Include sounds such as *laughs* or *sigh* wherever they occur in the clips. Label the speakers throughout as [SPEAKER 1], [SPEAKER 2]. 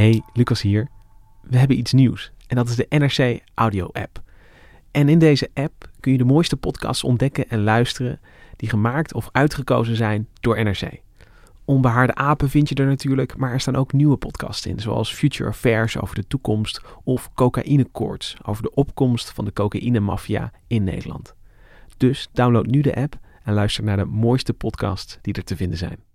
[SPEAKER 1] Hey, Lucas hier. We hebben iets nieuws en dat is de NRC Audio App. En in deze app kun je de mooiste podcasts ontdekken en luisteren die gemaakt of uitgekozen zijn door NRC. Onbehaarde apen vind je er natuurlijk, maar er staan ook nieuwe podcasts in, zoals Future Affairs over de toekomst of Cocaïne Courts over de opkomst van de cocaïnemafia in Nederland. Dus download nu de app en luister naar de mooiste podcasts die er te vinden zijn.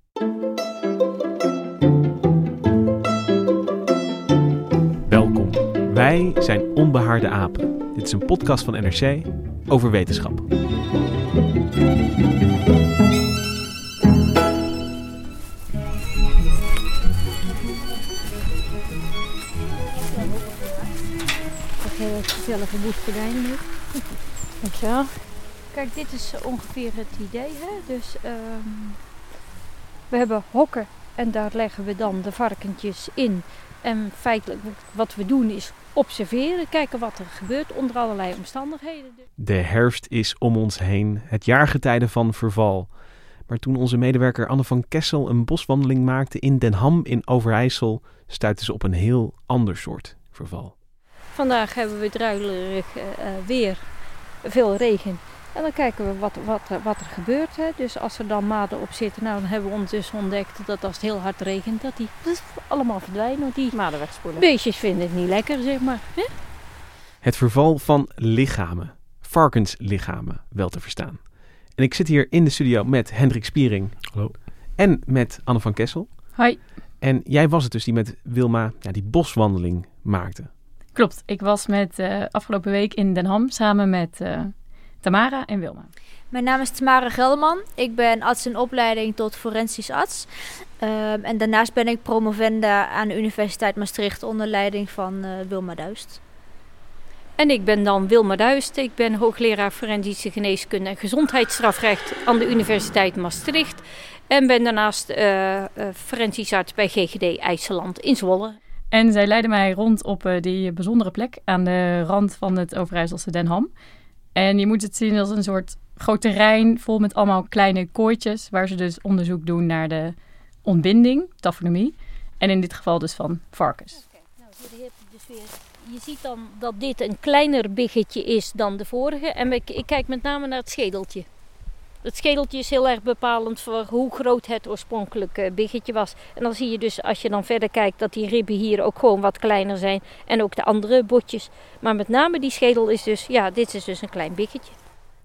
[SPEAKER 1] Wij zijn Onbehaarde Apen. Dit is een podcast van NRC over wetenschap.
[SPEAKER 2] Wat hele gezellige boerderijen nu. *laughs* Dankjewel. Kijk, dit is ongeveer het idee. Hè? Dus ehm, we hebben hokken en daar leggen we dan de varkentjes in. En feitelijk wat we doen is observeren, kijken wat er gebeurt onder allerlei omstandigheden.
[SPEAKER 1] De herfst is om ons heen, het jaargetijde van verval. Maar toen onze medewerker Anne van Kessel een boswandeling maakte in Den Ham in Overijssel, stuitte ze op een heel ander soort verval.
[SPEAKER 2] Vandaag hebben we druilerig uh, weer, veel regen. En dan kijken we wat, wat, wat er gebeurt. Hè. Dus als er dan maden op zitten, nou, dan hebben we ondertussen ontdekt dat als het heel hard regent, dat die pff, allemaal verdwijnen. Want die
[SPEAKER 3] maden wegspoelen.
[SPEAKER 2] beestjes vinden het niet lekker, zeg maar. Hè?
[SPEAKER 1] Het verval van lichamen, varkenslichamen wel te verstaan. En ik zit hier in de studio met Hendrik Spiering.
[SPEAKER 4] Hallo.
[SPEAKER 1] En met Anne van Kessel.
[SPEAKER 3] Hoi.
[SPEAKER 1] En jij was het dus die met Wilma ja, die boswandeling maakte.
[SPEAKER 3] Klopt. Ik was met uh, afgelopen week in Den Ham samen met uh, Tamara en Wilma.
[SPEAKER 5] Mijn naam is Tamara Gelderman. Ik ben arts in opleiding tot forensisch arts. Um, en daarnaast ben ik promovenda aan de Universiteit Maastricht onder leiding van uh, Wilma Duist.
[SPEAKER 2] En ik ben dan Wilma Duist. Ik ben hoogleraar forensische geneeskunde en gezondheidsstrafrecht aan de Universiteit Maastricht. En ben daarnaast uh, uh, forensisch arts bij GGD IJsseland in Zwolle.
[SPEAKER 3] En zij leidde mij rond op uh, die bijzondere plek aan de rand van het Overijsselse Den Ham. En je moet het zien als een soort groot terrein vol met allemaal kleine kooitjes, waar ze dus onderzoek doen naar de ontbinding, tafonomie. En in dit geval dus van varkens.
[SPEAKER 2] Okay. Nou, je dus weer. Je ziet dan dat dit een kleiner biggetje is dan de vorige. En ik kijk met name naar het schedeltje. Het schedeltje is heel erg bepalend voor hoe groot het oorspronkelijke biggetje was. En dan zie je dus als je dan verder kijkt dat die ribben hier ook gewoon wat kleiner zijn. En ook de andere botjes. Maar met name die schedel is dus, ja, dit is dus een klein biggetje.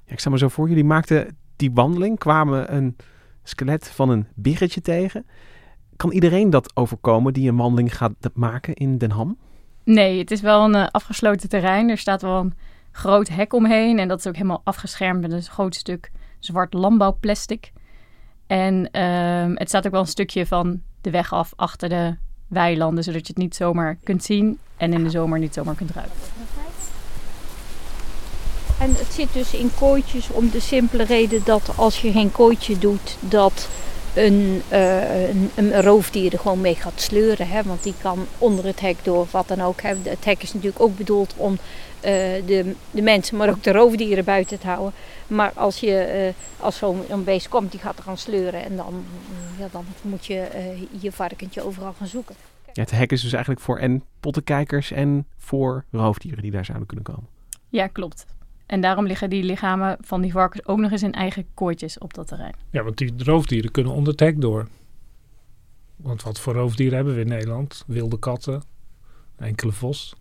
[SPEAKER 1] Ja, ik stel me zo voor, jullie maakten die wandeling, kwamen een skelet van een biggetje tegen. Kan iedereen dat overkomen die een wandeling gaat maken in Den Ham?
[SPEAKER 3] Nee, het is wel een uh, afgesloten terrein. Er staat wel een groot hek omheen en dat is ook helemaal afgeschermd met een groot stuk zwart landbouwplastic. En um, het staat ook wel een stukje van de weg af achter de weilanden, zodat je het niet zomaar kunt zien en in de zomer niet zomaar kunt ruiken.
[SPEAKER 2] En het zit dus in kooitjes om de simpele reden dat als je geen kooitje doet, dat een, uh, een, een roofdier er gewoon mee gaat sleuren. Hè? Want die kan onder het hek door, wat dan ook. Hè? Het hek is natuurlijk ook bedoeld om uh, de, de mensen, maar ook de roofdieren buiten te houden. Maar als, je, uh, als zo'n beest komt, die gaat er gaan sleuren. En dan, ja, dan moet je je varkentje overal gaan zoeken.
[SPEAKER 1] Ja, het hek is dus eigenlijk voor en pottenkijkers en voor roofdieren die daar zouden kunnen komen.
[SPEAKER 3] Ja, klopt. En daarom liggen die lichamen van die varkens ook nog eens in eigen kooitjes op dat terrein.
[SPEAKER 4] Ja, want die roofdieren kunnen onder het hek door. Want wat voor roofdieren hebben we in Nederland? Wilde katten, enkele vos.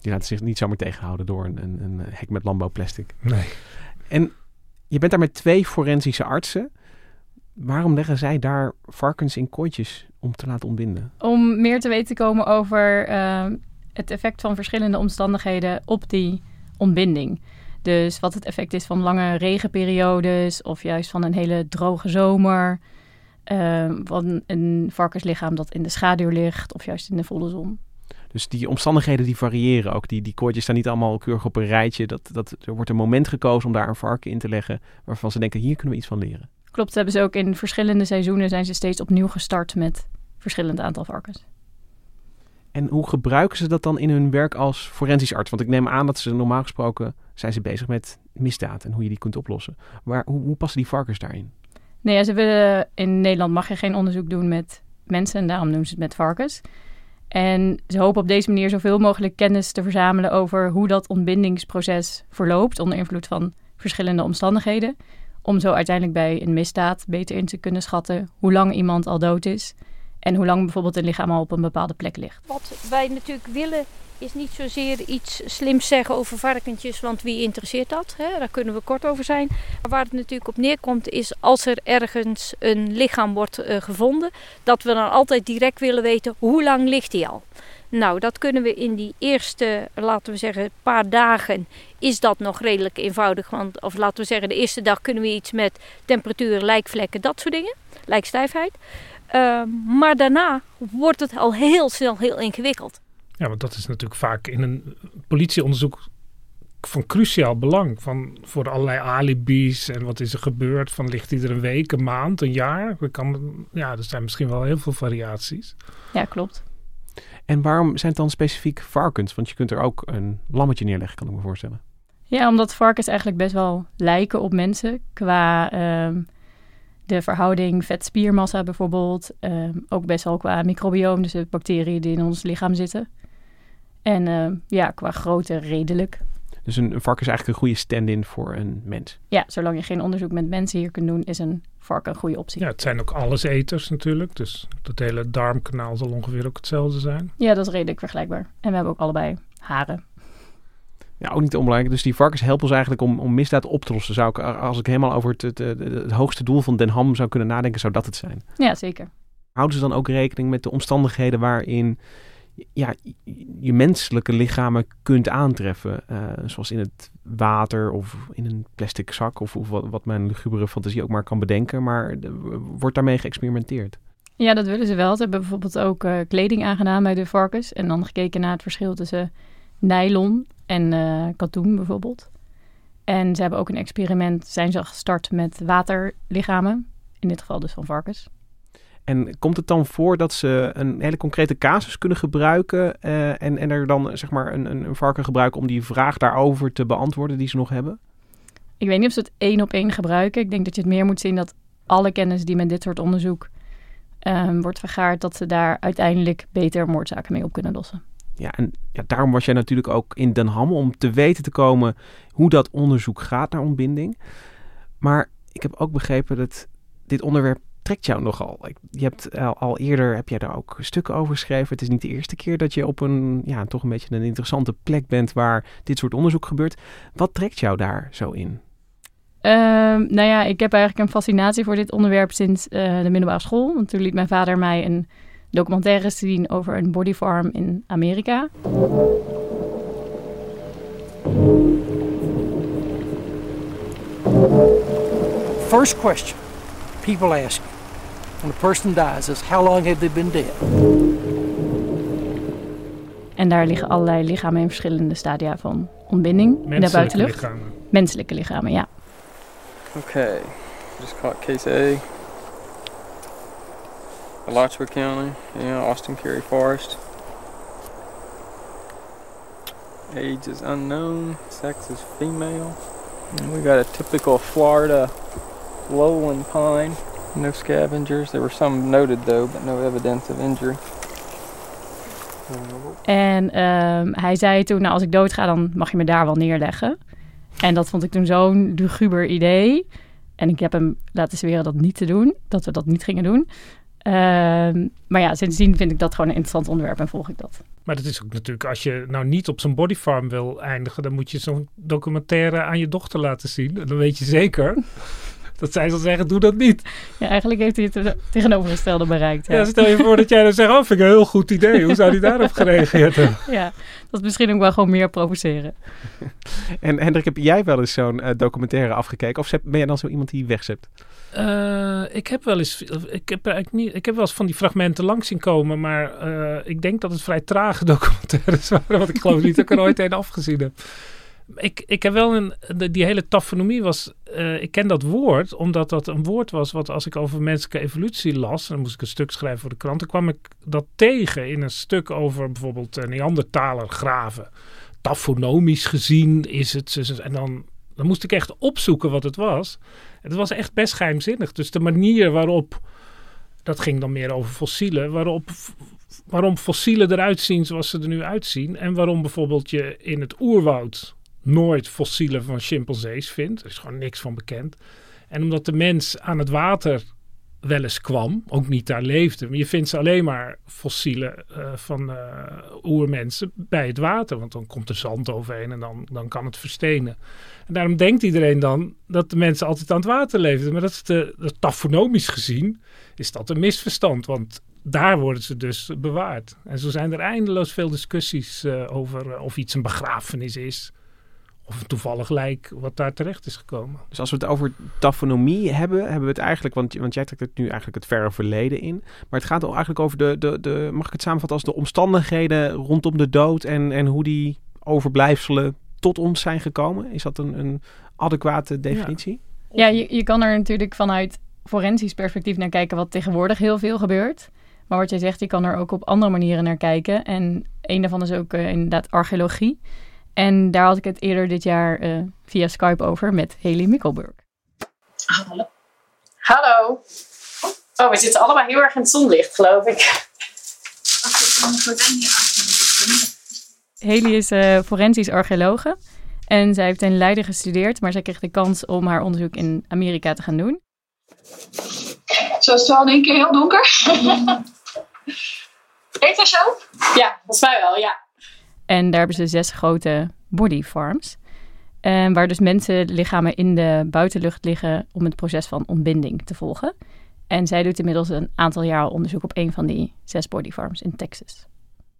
[SPEAKER 1] Die laten zich niet zomaar tegenhouden door een, een, een hek met landbouwplastic.
[SPEAKER 4] Nee.
[SPEAKER 1] En je bent daar met twee forensische artsen. Waarom leggen zij daar varkens in kooitjes om te laten ontbinden?
[SPEAKER 3] Om meer te weten te komen over uh, het effect van verschillende omstandigheden op die ontbinding. Dus wat het effect is van lange regenperiodes of juist van een hele droge zomer. Uh, van een varkenslichaam dat in de schaduw ligt of juist in de volle zon.
[SPEAKER 1] Dus die omstandigheden die variëren ook. Die, die kooitjes staan niet allemaal keurig op een rijtje. Dat, dat, er wordt een moment gekozen om daar een varken in te leggen waarvan ze denken, hier kunnen we iets van leren.
[SPEAKER 3] Klopt, hebben ze ook in verschillende seizoenen zijn ze steeds opnieuw gestart met verschillend aantal varkens.
[SPEAKER 1] En hoe gebruiken ze dat dan in hun werk als forensisch arts? Want ik neem aan dat ze normaal gesproken zijn ze bezig met misdaad en hoe je die kunt oplossen. Maar hoe, hoe passen die varkens daarin?
[SPEAKER 3] Nee, ja, ze willen, in Nederland mag je geen onderzoek doen met mensen en daarom doen ze het met varkens. En ze hopen op deze manier zoveel mogelijk kennis te verzamelen over hoe dat ontbindingsproces verloopt onder invloed van verschillende omstandigheden. Om zo uiteindelijk bij een misdaad beter in te kunnen schatten hoe lang iemand al dood is en hoe lang bijvoorbeeld een lichaam al op een bepaalde plek ligt.
[SPEAKER 2] Wat wij natuurlijk willen is niet zozeer iets slims zeggen over varkentjes, want wie interesseert dat? Hè? Daar kunnen we kort over zijn. Maar waar het natuurlijk op neerkomt is als er ergens een lichaam wordt uh, gevonden, dat we dan altijd direct willen weten hoe lang ligt die al. Nou, dat kunnen we in die eerste, laten we zeggen, paar dagen is dat nog redelijk eenvoudig. Want, of laten we zeggen, de eerste dag kunnen we iets met temperatuur, lijkvlekken, dat soort dingen. Lijkstijfheid. Uh, maar daarna wordt het al heel snel heel ingewikkeld.
[SPEAKER 4] Ja, want dat is natuurlijk vaak in een politieonderzoek van cruciaal belang. Van, voor allerlei alibis en wat is er gebeurd. Van ligt hij er een week, een maand, een jaar? Kan, ja, er zijn misschien wel heel veel variaties.
[SPEAKER 3] Ja, klopt.
[SPEAKER 1] En waarom zijn het dan specifiek varkens? Want je kunt er ook een lammetje neerleggen, kan ik me voorstellen.
[SPEAKER 3] Ja, omdat varkens eigenlijk best wel lijken op mensen qua uh, de verhouding vet-spiermassa bijvoorbeeld. Uh, ook best wel qua microbioom, dus de bacteriën die in ons lichaam zitten. En uh, ja, qua grootte redelijk.
[SPEAKER 1] Dus een, een varken is eigenlijk een goede stand-in voor een mens.
[SPEAKER 3] Ja, zolang je geen onderzoek met mensen hier kunt doen, is een varken een goede optie.
[SPEAKER 4] Ja, het zijn ook alleseters natuurlijk. Dus dat hele darmkanaal zal ongeveer ook hetzelfde zijn.
[SPEAKER 3] Ja, dat is redelijk vergelijkbaar. En we hebben ook allebei haren.
[SPEAKER 1] Ja, ook niet onbelangrijk. Dus die varkens helpen ons eigenlijk om, om misdaad op te lossen. Zou ik, als ik helemaal over het, het, het, het hoogste doel van Den Ham zou kunnen nadenken, zou dat het zijn.
[SPEAKER 3] Ja, zeker.
[SPEAKER 1] Houden ze dan ook rekening met de omstandigheden waarin ja, je menselijke lichamen kunt aantreffen. Uh, zoals in het water of in een plastic zak of, of wat, wat, mijn lugubere fantasie ook maar kan bedenken. Maar de, wordt daarmee geëxperimenteerd?
[SPEAKER 3] Ja, dat willen ze wel. Ze hebben bijvoorbeeld ook uh, kleding aangedaan bij de varkens. En dan gekeken naar het verschil tussen nylon en uh, katoen bijvoorbeeld. En ze hebben ook een experiment, zijn ze gestart met waterlichamen. In dit geval dus van varkens.
[SPEAKER 1] En komt het dan voor dat ze een hele concrete casus kunnen gebruiken uh, en, en er dan zeg maar een, een, varken gebruiken om die vraag daarover te beantwoorden die ze nog hebben?
[SPEAKER 3] Ik weet niet of ze het één op één gebruiken. Ik denk dat je het meer moet zien dat alle kennis die met dit soort onderzoek um, wordt vergaard, dat ze daar uiteindelijk beter moordzaken mee op kunnen lossen.
[SPEAKER 1] Ja, en ja, daarom was jij natuurlijk ook in Den Ham om te weten te komen hoe dat onderzoek gaat naar ontbinding. Maar ik heb ook begrepen dat dit onderwerp trekt jou nogal. Je hebt al, eerder heb jij daar ook stukken over geschreven. Het is niet de eerste keer dat je op een ja, toch een beetje een interessante plek bent waar dit soort onderzoek gebeurt. Wat trekt jou daar zo in?
[SPEAKER 3] Uh, nou ja, ik heb eigenlijk een fascinatie voor dit onderwerp sinds uh, de middelbare school. Want toen liet mijn vader mij een documentaire zien over een bodyfarm in Amerika.
[SPEAKER 6] First question people ask when a person dies is how long have they been dead?
[SPEAKER 3] En daar liggen allerlei lichamen in verschillende stadia van ontbinding in de buitenlucht.
[SPEAKER 4] Lichamen.
[SPEAKER 3] Menselijke lichamen, ja.
[SPEAKER 7] Okay, just caught case A. Alachua County, yeah, Austin Carey Forest. Age is unknown, sex is female. We got a typical Florida lowland pine. No scavengers. There were some noted though, but no evidence of injury.
[SPEAKER 3] En um, hij zei toen, nou als ik dood ga, dan mag je me daar wel neerleggen. En dat vond ik toen zo'n luguber idee. En ik heb hem laten zweren dat niet te doen, dat we dat niet gingen doen. Ehm, maar ja, sindsdien vind ik dat gewoon een interessant onderwerp en volg ik dat.
[SPEAKER 4] Maar dat is ook natuurlijk, als je nou niet op zo'n bodyfarm wil eindigen, dan moet je zo'n documentaire aan je dochter laten zien. En dan weet je zeker *laughs* dat zij zal zeggen, doe dat niet.
[SPEAKER 3] Ja, eigenlijk heeft hij het tegenovergestelde bereikt. Ja.
[SPEAKER 4] Ja, stel je voor dat jij dan zegt, oh, vind ik een heel goed idee. Hoe zou hij *laughs* daarop gereageerd hebben?
[SPEAKER 3] Ja, dat is misschien ook wel gewoon meer provoceren.
[SPEAKER 1] En Hendrik, heb jij wel eens zo'n eh, documentaire afgekeken? Of ben jij dan zo iemand die wegzept?
[SPEAKER 4] Eh, ik heb wel eens, ik heb eigenlijk niet, ik heb wel eens van die fragmenten langs zien komen, maar eh, ik denk dat het vrij trage *laughs* documentaires waren, want ik geloof niet dat ik er ooit een afgezien heb. Ik, ik heb wel een, die hele tafonomie was, eh, ik ken dat woord, omdat dat een woord was wat als ik over menselijke evolutie las, dan moest ik een stuk schrijven voor de krant, dan kwam ik dat tegen in een stuk over bijvoorbeeld uh, Neandertaler graven. Tafonomisch gezien is het, en dan, dan moest ik echt opzoeken wat het was. Het was echt best geheimzinnig. Dus de manier waarop, dat ging dan meer over fossielen, waarop, waarom fossielen eruit zien zoals ze er nu uitzien. En waarom bijvoorbeeld je in het oerwoud nooit fossielen van chimpansees vindt. Er is gewoon niks van bekend. En omdat de mens aan het water wel eens kwam, ook niet daar leefde. Maar je vindt ze alleen maar fossielen eh, van eh, oermensen bij het water. Want dan komt er zand overheen en dan, dan kan het verstenen. En daarom denkt iedereen dan dat de mensen altijd aan het water leefden. Maar dat is de, dat tafonomisch gezien is dat een misverstand. Want daar worden ze dus bewaard. En zo zijn er eindeloos veel discussies eh, over of iets een begrafenis is. Of een toevallig lijk wat daar terecht is gekomen.
[SPEAKER 1] Dus als we het over tafonomie hebben, hebben we het eigenlijk, want, want jij trekt het nu eigenlijk het verre verleden in. Maar het gaat al eigenlijk over de, de, de, mag ik het samenvatten als de omstandigheden rondom de dood en, en hoe die overblijfselen tot ons zijn gekomen? Is dat een, een adequate definitie?
[SPEAKER 3] Ja, je, je kan er natuurlijk vanuit forensisch perspectief naar kijken, wat tegenwoordig heel veel gebeurt. Maar wat jij zegt, je kan er ook op andere manieren naar kijken. En een daarvan is ook eh, inderdaad archeologie. En daar had ik het eerder dit jaar eh, via Skype over met Haley Mikkelburg.
[SPEAKER 8] Hallo. Hallo. Oh, we zitten allemaal heel erg in het zonlicht, geloof ik.
[SPEAKER 3] Haley is eh, forensisch archeologe. En zij heeft in Leiden gestudeerd, maar zij kreeg de kans om haar onderzoek in Amerika te gaan doen.
[SPEAKER 8] Zo is het wel in één keer heel donker. Heet dat zo? Ja, volgens mij wel, ja.
[SPEAKER 3] En daar hebben ze zes grote body farms. eh, waar dus mensenlichamen in de buitenlucht liggen om het proces van ontbinding te volgen. En zij doet inmiddels een aantal jaar onderzoek op een van die zes body farms in Texas.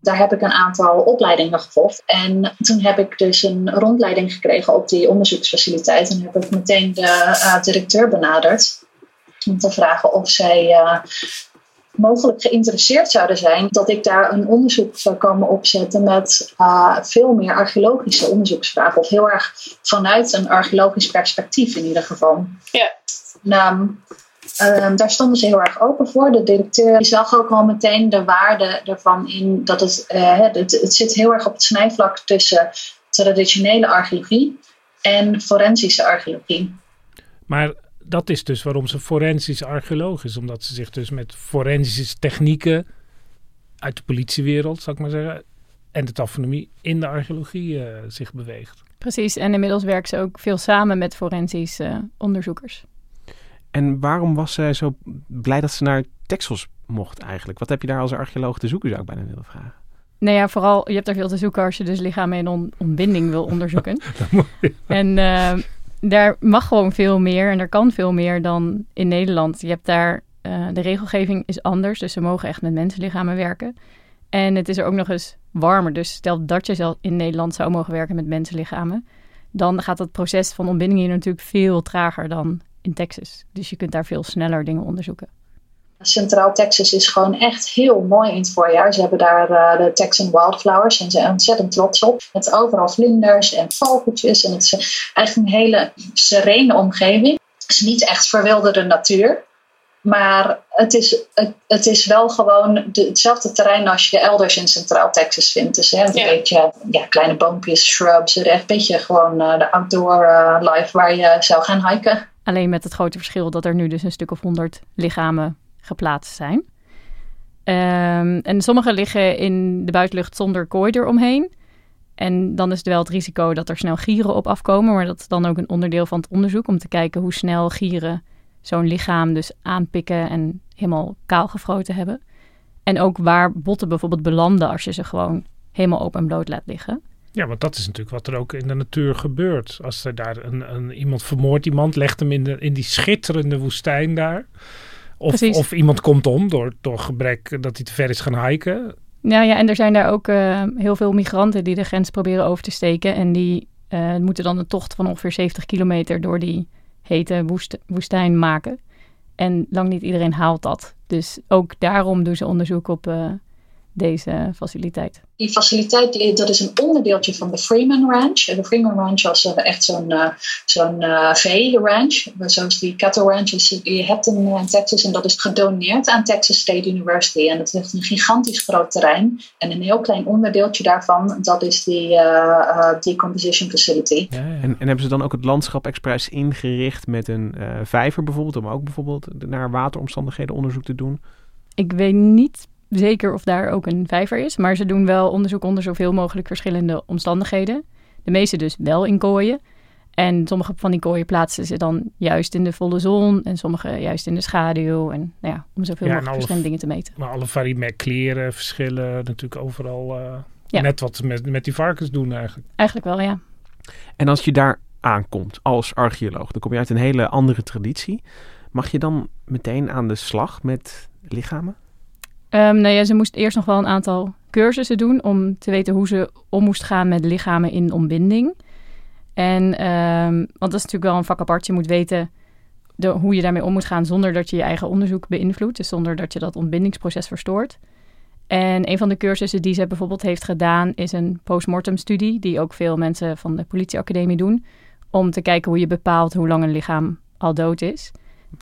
[SPEAKER 9] Daar heb ik een aantal opleidingen gevolgd. En toen heb ik dus een rondleiding gekregen op die onderzoeksfaciliteit. En heb ik meteen de eh, directeur benaderd. Om te vragen of zij eh, mogelijk geïnteresseerd zouden zijn dat ik daar een onderzoek zou komen opzetten met eh, veel meer archeologische onderzoeksvragen. Of heel erg vanuit een archeologisch perspectief in ieder geval.
[SPEAKER 8] Ja.
[SPEAKER 9] Nou, Ehm, daar stonden ze heel erg open voor. De directeur die zag ook al meteen de waarde ervan in dat het, eh, het, het zit heel erg op het snijvlak tussen traditionele archeologie en forensische archeologie.
[SPEAKER 4] Maar dat is dus waarom ze forensisch archeoloog is. Omdat ze zich dus met forensische technieken uit de politiewereld, zou ik maar zeggen, en de tafonomie in de archeologie eh, zich beweegt.
[SPEAKER 3] Precies, en inmiddels werkt ze ook veel samen met forensisch eh, onderzoekers.
[SPEAKER 1] En waarom was zij zo blij dat ze naar Texas mocht eigenlijk? Wat heb je daar als archeoloog te zoeken, zou ik bijna willen vragen.
[SPEAKER 3] Nou ja, vooral, je hebt er veel te zoeken als je dus lichamen in on- ontbinding wil onderzoeken. *laughs* en eh, daar mag gewoon veel meer en er kan veel meer dan in Nederland. Je hebt daar, eh, de regelgeving is anders, dus ze mogen echt met mensenlichamen werken. En het is er ook nog eens warmer, dus stel dat je zelf in Nederland zou mogen werken met mensenlichamen, dan gaat het proces van ontbinding hier natuurlijk veel trager dan in Texas. Dus je kunt daar veel sneller dingen onderzoeken.
[SPEAKER 9] Centraal Texas is gewoon echt heel mooi in het voorjaar. Ze hebben daar uh, de Texan Wildflowers en ze zijn ontzettend trots op. Met overal vlinders en vogeltjes. En het is eigenlijk een hele serene omgeving. Het is niet echt verwilderde natuur. Maar het is, het, het is wel gewoon de, hetzelfde terrein als je elders in Centraal Texas vindt. Dus hè, een ja. beetje ja, kleine boompjes, shrubs. Echt een beetje gewoon uh, de outdoor uh, life waar je zou gaan hiken.
[SPEAKER 3] Alleen met het grote verschil dat er nu dus een stuk of honderd lichamen geplaatst zijn. Um, en sommige liggen in de buitenlucht zonder kooi eromheen. En dan is er wel het risico dat er snel gieren op afkomen. Maar dat is dan ook een onderdeel van het onderzoek om te kijken hoe snel gieren zo'n lichaam dus aanpikken en helemaal kaal gefroten hebben. En ook waar botten bijvoorbeeld belanden als je ze gewoon helemaal open en bloot laat liggen.
[SPEAKER 4] Ja, want dat is natuurlijk wat er ook in de natuur gebeurt. Als er daar een, een, iemand vermoordt iemand, legt hem in, de, in die schitterende woestijn daar. Of, of iemand komt om door, door gebrek dat hij te ver is gaan hiken.
[SPEAKER 3] Nou ja, en er zijn daar ook uh, heel veel migranten die de grens proberen over te steken. En die uh, moeten dan een tocht van ongeveer 70 kilometer door die hete woest, woestijn maken. En lang niet iedereen haalt dat. Dus ook daarom doen ze onderzoek op uh, deze faciliteit.
[SPEAKER 9] Die faciliteit dat is een onderdeeltje van de Freeman Ranch. De Freeman Ranch was uh, echt zo'n uh, zo'n uh, vee-ranch, zoals die cattle ranches die je hebt in, in, Texas. En dat is gedoneerd aan Texas State University. En dat heeft een gigantisch groot terrein. En een heel klein onderdeeltje daarvan, dat is die decomposition facility.
[SPEAKER 1] Ja, ja. En, en, hebben ze dan ook het landschap expres ingericht met een vijver bijvoorbeeld, om ook bijvoorbeeld naar wateromstandigheden onderzoek te doen?
[SPEAKER 3] Ik weet niet zeker of daar ook een vijver is. Maar ze doen wel onderzoek onder zoveel mogelijk verschillende omstandigheden. De meeste dus wel in kooien. En sommige van die kooien plaatsen ze dan juist in de volle zon. En sommige juist in de schaduw. En nou ja, om zoveel ja, mogelijk verschillende dingen te meten.
[SPEAKER 4] Maar alle varie met kleren verschillen natuurlijk overal. Uh, ja. Net wat ze met, met die varkens doen eigenlijk.
[SPEAKER 3] Eigenlijk wel, ja.
[SPEAKER 1] En als je daar aankomt als archeoloog, dan kom je uit een hele andere traditie. Mag je dan meteen aan de slag met lichamen?
[SPEAKER 3] Um, nou ja, ze moest eerst nog wel een aantal cursussen doen om te weten hoe ze om moest gaan met lichamen in ontbinding. En, um, want dat is natuurlijk wel een vak apart. Je moet weten de, hoe je daarmee om moet gaan zonder dat je je eigen onderzoek beïnvloedt. Dus zonder dat je dat ontbindingsproces verstoort. En een van de cursussen die ze bijvoorbeeld heeft gedaan is een postmortem studie, die ook veel mensen van de politieacademie doen, om te kijken hoe je bepaalt hoe lang een lichaam al dood is.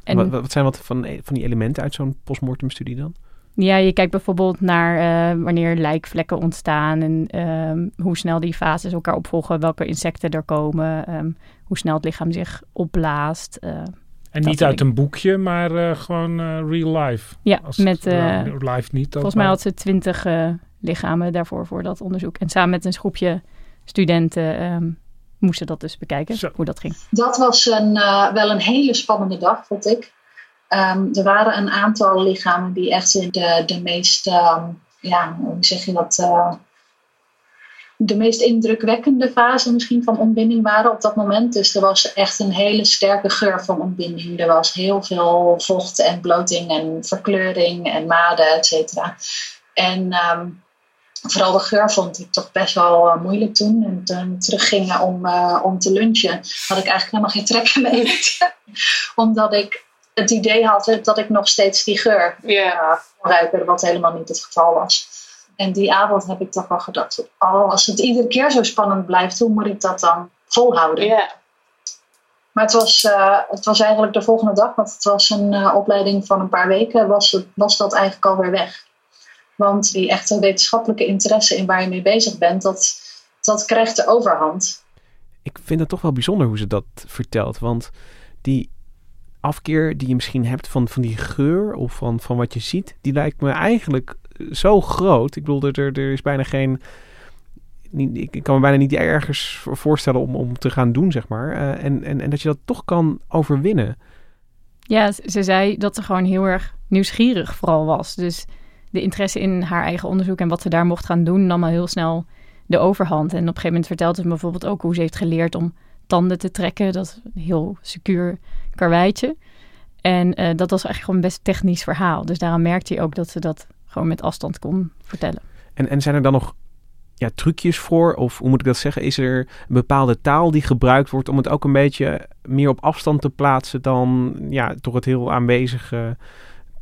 [SPEAKER 1] En, wat, wat zijn wat van, van die elementen uit zo'n postmortem studie dan?
[SPEAKER 3] Ja, je kijkt bijvoorbeeld naar uh, wanneer lijkvlekken ontstaan en um, hoe snel die fases elkaar opvolgen, welke insecten er komen, um, hoe snel het lichaam zich opblaast. Uh,
[SPEAKER 4] en niet uit een boekje, maar uh, gewoon real life.
[SPEAKER 3] Ja, Als met
[SPEAKER 4] live niet.
[SPEAKER 3] Volgens mij had ze twintig lichamen daarvoor voor dat onderzoek. En samen met een groepje studenten um, moesten dat dus bekijken, Zo. hoe dat ging.
[SPEAKER 9] Dat was een, wel een hele spannende dag, vond ik. Um, er waren een aantal lichamen die echt de, de meest, um, ja, hoe zeg je dat, uh, de meest indrukwekkende fase misschien van ontbinding waren op dat moment. Dus er was echt een hele sterke geur van ontbinding. Er was heel veel vocht en bloting en verkleuring en maden, et cetera. En um, vooral de geur vond ik toch best wel uh, moeilijk toen. En toen teruggingen om, uh, om te lunchen, had ik eigenlijk helemaal geen trek eten. *laughs* Omdat ik het idee had dat ik nog steeds die geur yeah. ruiken, wat helemaal niet het geval was. En die avond heb ik toch wel gedacht, oh, als het iedere keer zo spannend blijft, hoe moet ik dat dan volhouden? Yeah. Maar het was, uh, het was eigenlijk de volgende dag, want het was een uh, opleiding van een paar weken, was, het, was dat eigenlijk alweer weg. Want die echte wetenschappelijke interesse in waar je mee bezig bent, dat, dat krijgt de overhand.
[SPEAKER 1] Ik vind het toch wel bijzonder hoe ze dat vertelt. Want die afkeer die je misschien hebt van, van die geur of van, van wat je ziet, die lijkt me eigenlijk zo groot. Ik bedoel, er, er is bijna geen. Ik kan me bijna niet ergens voorstellen om, om te gaan doen, zeg maar. Uh, en, en, en dat je dat toch kan overwinnen.
[SPEAKER 3] Ja, ze zei dat ze gewoon heel erg nieuwsgierig vooral was. Dus de interesse in haar eigen onderzoek en wat ze daar mocht gaan doen, nam al heel snel de overhand. En op een gegeven moment vertelde ze bijvoorbeeld ook hoe ze heeft geleerd om tanden te trekken. Dat heel secuur karweitje. En uh, dat was eigenlijk gewoon een best technisch verhaal. Dus daarom merkte hij ook dat ze dat gewoon met afstand kon vertellen.
[SPEAKER 1] En, en zijn er dan nog ja, trucjes voor? Of hoe moet ik dat zeggen? Is er een bepaalde taal die gebruikt wordt om het ook een beetje meer op afstand te plaatsen dan ja, toch het heel aanwezige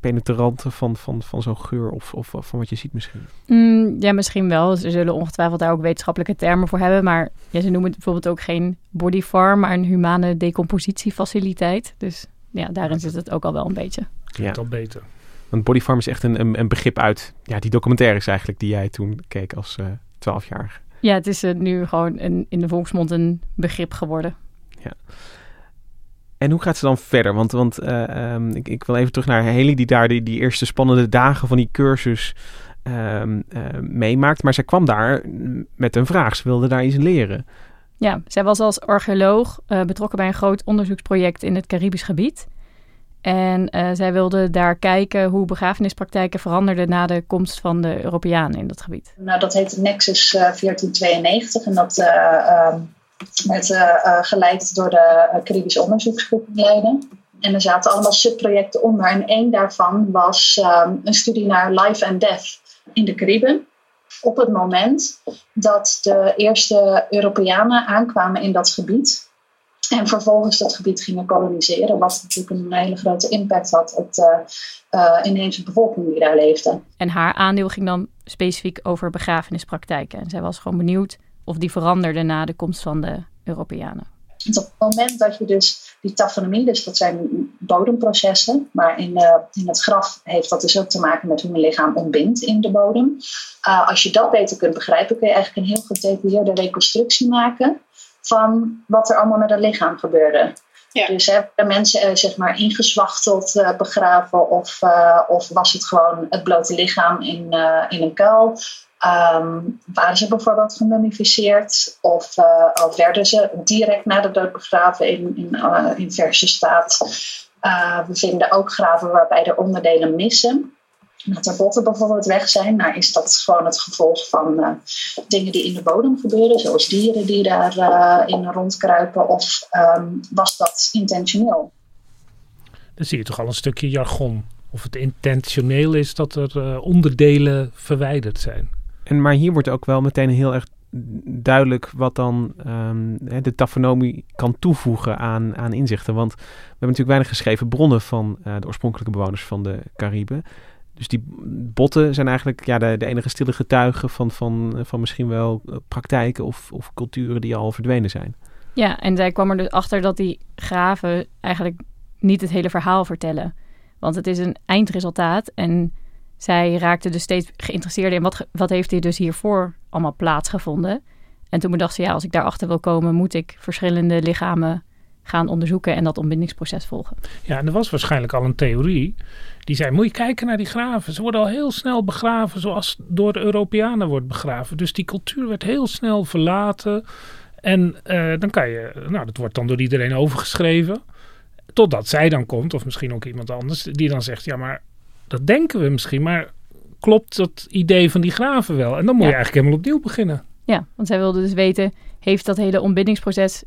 [SPEAKER 1] penetrante van, van, van zo'n geur of, of van wat je ziet misschien?
[SPEAKER 3] Mm, ja, misschien wel. Ze zullen ongetwijfeld daar ook wetenschappelijke termen voor hebben. Maar ja, ze noemen het bijvoorbeeld ook geen body farm, maar een humane decompositiefaciliteit. Dus ja, daarin zit het ook al wel een beetje.
[SPEAKER 4] Ja, al beter.
[SPEAKER 1] Want body farm is echt een, een, een, begrip uit ja, die documentaires eigenlijk die jij toen keek als eh, twaalfjarige. Uh,
[SPEAKER 3] ja, het is uh, nu gewoon een, in de volksmond een begrip geworden.
[SPEAKER 1] Ja. En hoe gaat ze dan verder? Want, want uh, um, ik, ik, wil even terug naar Haley, die daar die, die eerste spannende dagen van die cursus um, uh, meemaakt. Maar zij kwam daar met een vraag. Ze wilde daar iets leren.
[SPEAKER 3] Ja, zij was als archeoloog uh, betrokken bij een groot onderzoeksproject in het Caribisch gebied. En uh, zij wilde daar kijken hoe begrafenispraktijken veranderden na de komst van de Europeanen in dat gebied.
[SPEAKER 9] Nou, dat heet Nexus 1492 en dat uh, werd geleid door de Caribische onderzoeksgroep Leiden. En er zaten allemaal subprojecten onder. En één daarvan was um, een studie naar life and death in de Cariben. Op het moment dat de eerste Europeanen aankwamen in dat gebied. En vervolgens dat gebied gingen koloniseren. Wat natuurlijk een hele grote impact had op de inheemse bevolking die daar leefde.
[SPEAKER 3] En haar aandeel ging dan specifiek over begrafenispraktijken. En zij was gewoon benieuwd of die veranderde na de komst van de Europeanen.
[SPEAKER 9] Op het moment dat je dus die tafonomie, dus dat zijn bodemprocessen, maar in, uh, in het graf heeft dat dus ook te maken met hoe een lichaam ontbindt in de bodem. Uh, als je dat beter kunt begrijpen, kun je eigenlijk een heel gedetailleerde reconstructie maken van wat er allemaal met het lichaam gebeurde. Ja. Dus hebben mensen uh, zeg maar ingezwachteld uh, begraven of, uh, of was het gewoon het blote lichaam in, in een kuil? Um, waren ze bijvoorbeeld gemummificeerd of, of werden ze direct na de dood begraven in, in, in verse staat? we vinden ook graven waarbij de onderdelen missen dat er botten bijvoorbeeld weg zijn, nou is dat gewoon het gevolg van uh, dingen die in de bodem gebeuren, zoals dieren die daarin uh, in rondkruipen, of um, was dat intentioneel?
[SPEAKER 4] Dan zie je toch al een stukje jargon. Of het intentioneel is dat er uh, onderdelen verwijderd zijn.
[SPEAKER 1] En maar hier wordt ook wel meteen heel erg duidelijk wat dan um, de tafonomie kan toevoegen aan, aan inzichten. Want we hebben natuurlijk weinig geschreven bronnen van de oorspronkelijke bewoners van de Cariben. Dus die botten zijn eigenlijk ja, de, de enige stille getuigen van, van, van misschien wel eh, praktijken of, of culturen die al verdwenen zijn.
[SPEAKER 3] Ja, en zij kwam er dus achter dat die graven eigenlijk niet het hele verhaal vertellen. Want het is een eindresultaat en zij raakte dus steeds geïnteresseerd in wat, wat heeft hier dus hiervoor allemaal plaatsgevonden. En toen bedacht ze, ja, als ik daarachter wil komen, moet ik verschillende lichamen gaan onderzoeken en dat ontbindingsproces volgen.
[SPEAKER 4] Ja, en er was waarschijnlijk al een theorie die zei: Moet je kijken naar die graven. Ze worden al heel snel begraven zoals door de Europeanen wordt begraven. Dus die cultuur werd heel snel verlaten. En uh, dan kan je, nou, dat wordt dan door iedereen overgeschreven. Totdat zij dan komt, of misschien ook iemand anders, die dan zegt: Ja, maar dat denken we misschien, maar klopt dat idee van die graven wel? En dan moet je eigenlijk helemaal opnieuw beginnen.
[SPEAKER 3] Ja, want zij wilde dus weten: heeft dat hele ontbindingsproces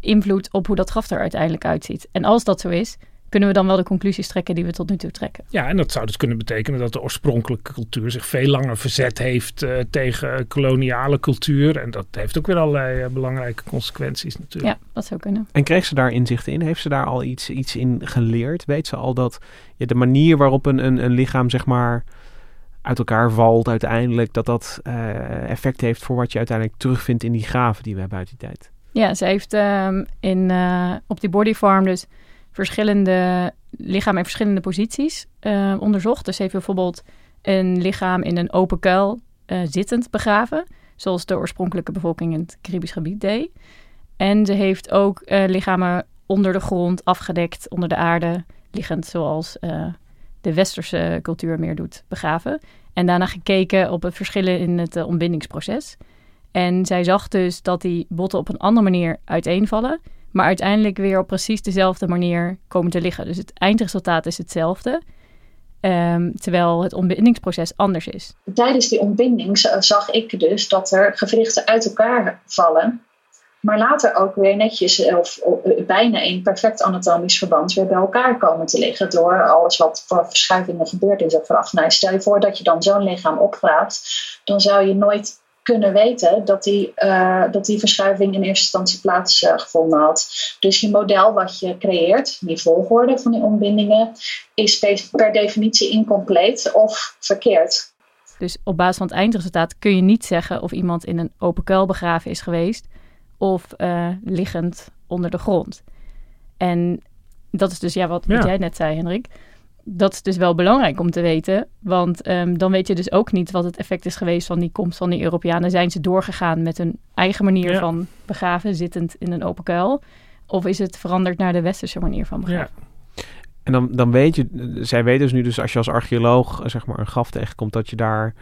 [SPEAKER 3] invloed op hoe dat graf er uiteindelijk uitziet? En als dat zo is, kunnen we dan wel de conclusies trekken die we tot nu toe trekken.
[SPEAKER 4] Ja, en dat zou dus kunnen betekenen dat de oorspronkelijke cultuur zich veel langer verzet heeft uh, tegen koloniale cultuur. En dat heeft ook weer allerlei uh, belangrijke consequenties natuurlijk.
[SPEAKER 3] Ja, dat zou kunnen.
[SPEAKER 1] En kreeg ze daar inzichten in? Heeft ze daar al iets, iets in geleerd? Weet ze al dat ja, de manier waarop een, een, een lichaam zeg maar uit elkaar valt uiteindelijk, dat dat uh, effect heeft voor wat je uiteindelijk terugvindt in die graven die we hebben uit die tijd?
[SPEAKER 3] Ja, ze heeft um, in, op die body farm dus verschillende lichamen in verschillende posities uh, onderzocht. Dus heeft bijvoorbeeld een lichaam in een open kuil uh, zittend begraven, zoals de oorspronkelijke bevolking in het Caribisch gebied deed. En ze heeft ook uh, lichamen onder de grond, afgedekt onder de aarde, liggend zoals de westerse cultuur meer doet, begraven. En daarna gekeken op het verschillen in het ontbindingsproces. En zij zag dus dat die botten op een andere manier uiteenvallen maar uiteindelijk weer op precies dezelfde manier komen te liggen. Dus het eindresultaat is hetzelfde, um, terwijl het ontbindingsproces anders is.
[SPEAKER 9] Tijdens die ontbinding zag ik dus dat er gewrichten uit elkaar vallen, maar later ook weer netjes of, bijna in perfect anatomisch verband weer bij elkaar komen te liggen door alles wat voor verschuivingen gebeurd is vooraf. Nou, stel je voor dat je dan zo'n lichaam opgraaft, dan zou je nooit kunnen weten dat die, uh, dat die verschuiving in eerste instantie plaatsgevonden uh, had. Dus je model wat je creëert, die volgorde van die ontbindingen, is per definitie incompleet of verkeerd.
[SPEAKER 3] Dus op basis van het eindresultaat kun je niet zeggen of iemand in een open kuil begraven is geweest of uh, liggend onder de grond. En dat is dus ja, wat, wat ja. jij net zei, Hendrik dat is dus wel belangrijk om te weten. Want um, dan weet je dus ook niet wat het effect is geweest van die komst van die Europeanen. Zijn ze doorgegaan met hun eigen manier ja. van begraven, zittend in een open kuil? Of is het veranderd naar de westerse manier van begraven?
[SPEAKER 1] Ja. En dan, dan weet je, zij weten dus nu dus als je als archeoloog zeg maar een graf tegenkomt, dat je daar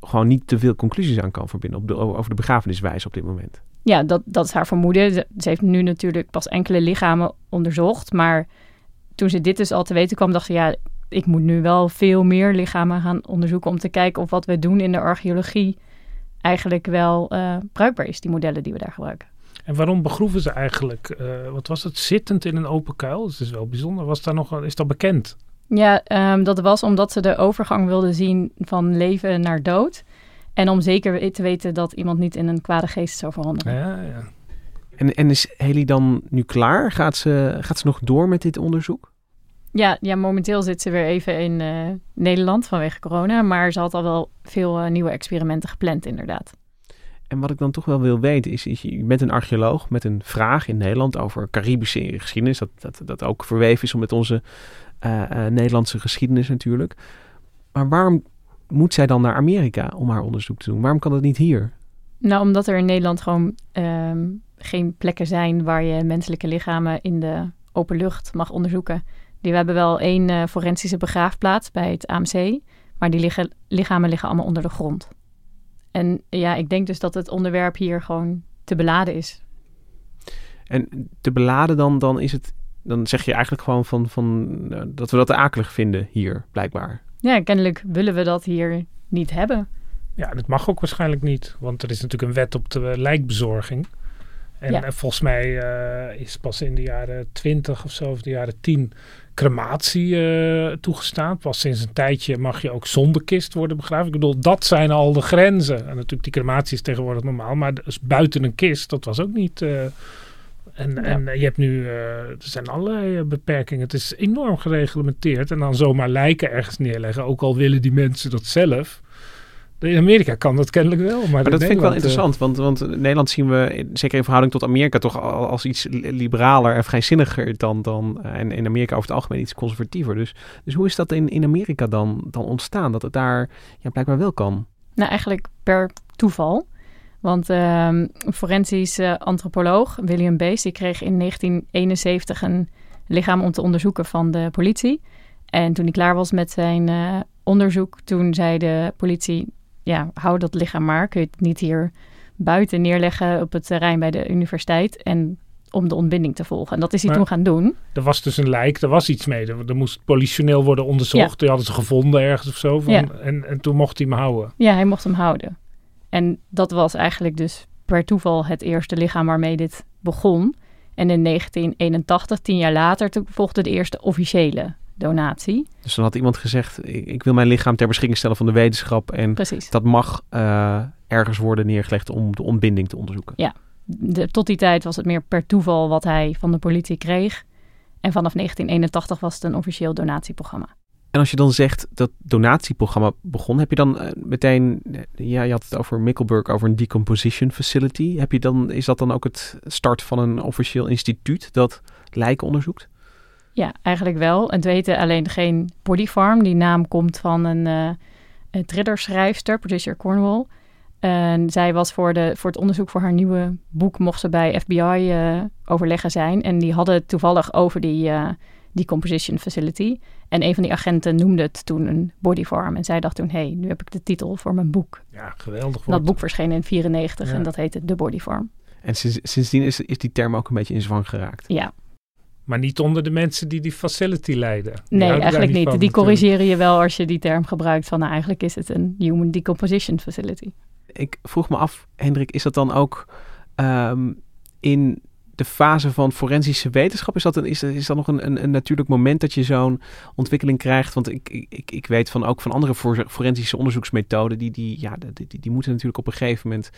[SPEAKER 1] gewoon niet te veel conclusies aan kan verbinden op de, over de begrafeniswijze op dit moment.
[SPEAKER 3] Ja, dat, dat is haar vermoeden. Ze heeft nu natuurlijk pas enkele lichamen onderzocht, maar toen ze dit dus al te weten kwam, dacht ze ja, ik moet nu wel veel meer lichamen gaan onderzoeken om te kijken of wat we doen in de archeologie eigenlijk wel uh, bruikbaar is, die modellen die we daar gebruiken.
[SPEAKER 4] En waarom begroeven ze eigenlijk, uh, wat was het, zittend in een open kuil? Dat is wel bijzonder. Was daar nog, is dat bekend?
[SPEAKER 3] Ja, um, dat was omdat ze de overgang wilden zien van leven naar dood. En om zeker te weten dat iemand niet in een kwade geest zou veranderen.
[SPEAKER 4] Ja, ja.
[SPEAKER 1] En, en is Haley dan nu klaar? Gaat ze, gaat ze nog door met dit onderzoek?
[SPEAKER 3] Ja, ja, momenteel zit ze weer even in uh, Nederland vanwege corona. Maar ze had al wel veel uh, nieuwe experimenten gepland, inderdaad.
[SPEAKER 1] En wat ik dan toch wel wil weten is, is je bent een archeoloog met een vraag in Nederland over Caribische geschiedenis. Dat, dat, dat ook verweven is met onze uh, Nederlandse geschiedenis natuurlijk. Maar waarom moet zij dan naar Amerika om haar onderzoek te doen? Waarom kan dat niet hier?
[SPEAKER 3] Nou, omdat er in Nederland gewoon um, geen plekken zijn waar je menselijke lichamen in de open lucht mag onderzoeken. Die, we hebben wel één uh, forensische begraafplaats bij het AMC, maar die liggen, lichamen liggen allemaal onder de grond. En ja, ik denk dus dat het onderwerp hier gewoon te beladen is.
[SPEAKER 1] En te beladen dan, dan is het, dan zeg je eigenlijk gewoon van, van uh, dat we dat akelig vinden hier, blijkbaar.
[SPEAKER 3] Ja, kennelijk willen we dat hier niet hebben.
[SPEAKER 4] Ja, dat mag ook waarschijnlijk niet, want er is natuurlijk een wet op de lijkbezorging. En ja. volgens mij uh, is pas in de jaren 20 of zo, of de jaren 10, crematie uh, toegestaan. Pas sinds een tijdje mag je ook zonder kist worden begraven. Ik bedoel, dat zijn al de grenzen. En natuurlijk, die crematie is tegenwoordig normaal, maar dus buiten een kist, dat was ook niet. Uh, en, ja. en je hebt nu, er zijn allerlei beperkingen. Het is enorm gereglementeerd. En dan zomaar lijken ergens neerleggen, ook al willen die mensen dat zelf. In Amerika kan dat kennelijk wel. Maar,
[SPEAKER 1] maar dat vind ik wel interessant, want, want in Nederland zien we, zeker in verhouding tot Amerika, toch als iets liberaler en vrijzinniger dan, dan en in Amerika over het algemeen iets conservatiever. Dus, dus hoe is dat in, in Amerika dan, dan ontstaan, dat het daar ja, blijkbaar wel kan?
[SPEAKER 3] Nou, eigenlijk per toeval. Want uh, een forensisch uh, antropoloog, William Bees, die kreeg in 1971 een lichaam om te onderzoeken van de politie. En toen hij klaar was met zijn uh, onderzoek, toen zei de politie ja, hou dat lichaam maar. Kun je het niet hier buiten neerleggen op het terrein bij de universiteit. En om de ontbinding te volgen. En dat is hij maar toen gaan doen.
[SPEAKER 4] Er was dus een lijk, er was iets mee. Er, er moest politioneel worden onderzocht. Ja. Die hadden ze gevonden ergens of zo. Van, ja. en, en toen mocht hij hem houden.
[SPEAKER 3] Ja, hij mocht hem houden. En dat was eigenlijk dus per toeval het eerste lichaam waarmee dit begon. En in 1981, tien jaar later, toen volgde de eerste officiële donatie.
[SPEAKER 1] Dus dan had iemand gezegd: ik, ik, wil mijn lichaam ter beschikking stellen van de wetenschap. En
[SPEAKER 3] Precies.
[SPEAKER 1] dat mag uh, ergens worden neergelegd om de ontbinding te onderzoeken.
[SPEAKER 3] Ja, de, tot die tijd was het meer per toeval wat hij van de politie kreeg. En vanaf 1981 was het een officieel donatieprogramma.
[SPEAKER 1] En als je dan zegt dat donatieprogramma begon, heb je dan uh, meteen, ja, je had het over Mikkelburg, over een decomposition facility. Heb je dan, is dat dan ook het start van een officieel instituut dat lijken onderzoekt?
[SPEAKER 3] Ja, eigenlijk wel. Het weten alleen geen Body Farm. Die naam komt van een, uh, een thrillerschrijfster, Patricia Cornwall. En zij was voor, de, voor het onderzoek voor haar nieuwe boek... mocht ze bij FBI uh, overleggen zijn. En die hadden het toevallig over die, uh, die composition facility. En een van die agenten noemde het toen een body farm. En zij dacht toen, hé, hey, nu heb ik de titel voor mijn boek.
[SPEAKER 4] Ja, geweldig.
[SPEAKER 3] En dat boek verscheen in 94 ja. en dat heette The Body Farm.
[SPEAKER 1] En sinds, sindsdien is, is die term ook een beetje in zwang geraakt.
[SPEAKER 3] Ja,
[SPEAKER 4] maar niet onder de mensen die die facility leiden. Die
[SPEAKER 3] nee, eigenlijk niet. Van, die corrigeren je wel als je die term gebruikt van nou, eigenlijk is het een human decomposition facility.
[SPEAKER 1] Ik vroeg me af, Hendrik, is dat dan ook um, in de fase van forensische wetenschap? Is dat, een, is, is dat nog een, een, een natuurlijk moment dat je zo'n ontwikkeling krijgt? Want ik, ik, ik weet van ook van andere for, forensische onderzoeksmethoden, die, die, ja, die, die, die moeten natuurlijk op een gegeven moment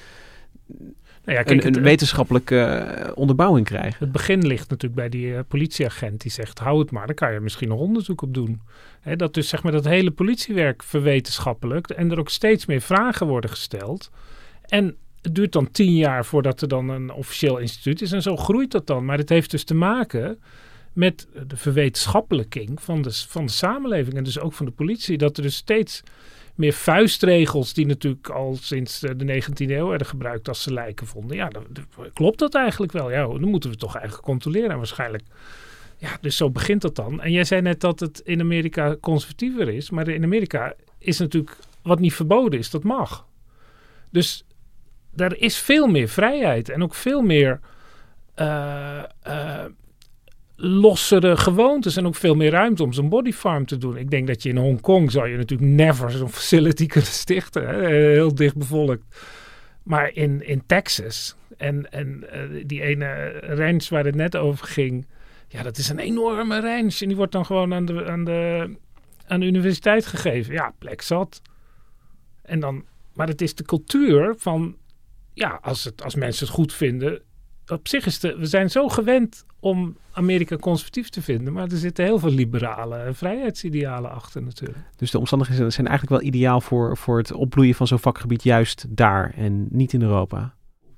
[SPEAKER 1] nou ja, kijk, een, een het, wetenschappelijke uh, onderbouwing krijgen.
[SPEAKER 4] Het begin ligt natuurlijk bij die uh, politieagent die zegt: hou het maar, daar kan je misschien nog onderzoek op doen. Hè, dat dus zeg maar dat hele politiewerk verwetenschappelijk en er ook steeds meer vragen worden gesteld. En het duurt dan tien jaar voordat er dan een officieel instituut is en zo groeit dat dan. Maar het heeft dus te maken met de verwetenschappelijking van de, van de samenleving en dus ook van de politie. Dat er dus steeds meer vuistregels die natuurlijk al sinds de 19e eeuw werden gebruikt als ze lijken vonden. Ja, dan, klopt dat eigenlijk wel. Ja, dan moeten we toch eigenlijk controleren en waarschijnlijk. Ja, dus zo begint dat dan. En jij zei net dat het in Amerika conservatiever is, maar in Amerika is natuurlijk wat niet verboden is, dat mag. Dus daar is veel meer vrijheid en ook veel meer uh, uh, lossere gewoontes en ook veel meer ruimte om zo'n bodyfarm te doen. Ik denk dat je in Hongkong zou je natuurlijk never zo'n facility *laughs* kunnen stichten. Hè? Heel dicht bevolkt. Maar in, in Texas en, en uh, die ene ranch waar het net over ging. Ja, dat is een enorme ranch. En die wordt dan gewoon aan de, aan de, aan de universiteit gegeven. Ja, plek zat. En dan, maar het is de cultuur van, ja, als, het, als mensen het goed vinden. Op zich is de, we zijn zo gewend om Amerika conservatief te vinden. Maar er zitten heel veel liberale vrijheidsidealen achter natuurlijk.
[SPEAKER 1] Dus de omstandigheden zijn eigenlijk wel ideaal voor, voor het opbloeien van zo'n vakgebied juist daar en niet in Europa.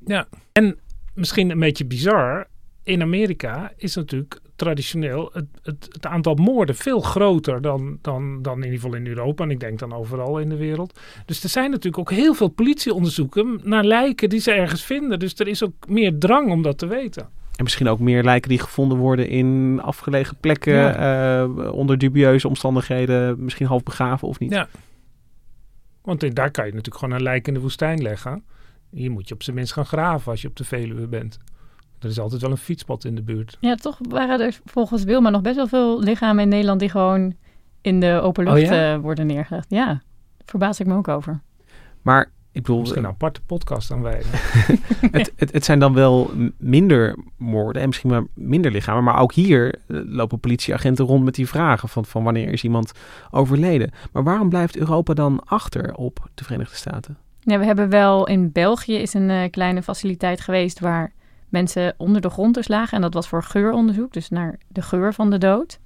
[SPEAKER 4] Ja, en misschien een beetje bizar. In Amerika is natuurlijk traditioneel het, het, het, aantal moorden veel groter dan, dan, dan in ieder geval in Europa. En ik denk dan overal in de wereld. Dus er zijn natuurlijk ook heel veel politieonderzoeken naar lijken die ze ergens vinden. Dus er is ook meer drang om dat te weten.
[SPEAKER 1] En misschien ook meer lijken die gevonden worden in afgelegen plekken, ja. uh, onder dubieuze omstandigheden, misschien half begraven of niet.
[SPEAKER 4] Ja. Want daar kan je natuurlijk gewoon een lijk in de woestijn leggen. Hier moet je op zijn minst gaan graven als je op de Veluwe bent. Er is altijd wel een fietspad in de buurt.
[SPEAKER 3] Ja, toch waren er volgens Wilma nog best wel veel lichamen in Nederland die gewoon in de open lucht oh ja? uh, worden neergelegd. Ja, daar verbaas ik me ook over.
[SPEAKER 1] Maar ik bedoel...
[SPEAKER 4] Misschien een aparte podcast aan wij. *laughs* *laughs*
[SPEAKER 1] het, het, het, zijn dan wel minder moorden en misschien maar minder lichamen. Maar ook hier lopen politieagenten rond met die vragen van, van wanneer is iemand overleden. Maar waarom blijft Europa dan achter op de Verenigde Staten?
[SPEAKER 3] Ja, we hebben wel in België is een uh, kleine faciliteit geweest waar mensen onder de grond dus lagen. En dat was voor geuronderzoek, dus naar de geur van de dood.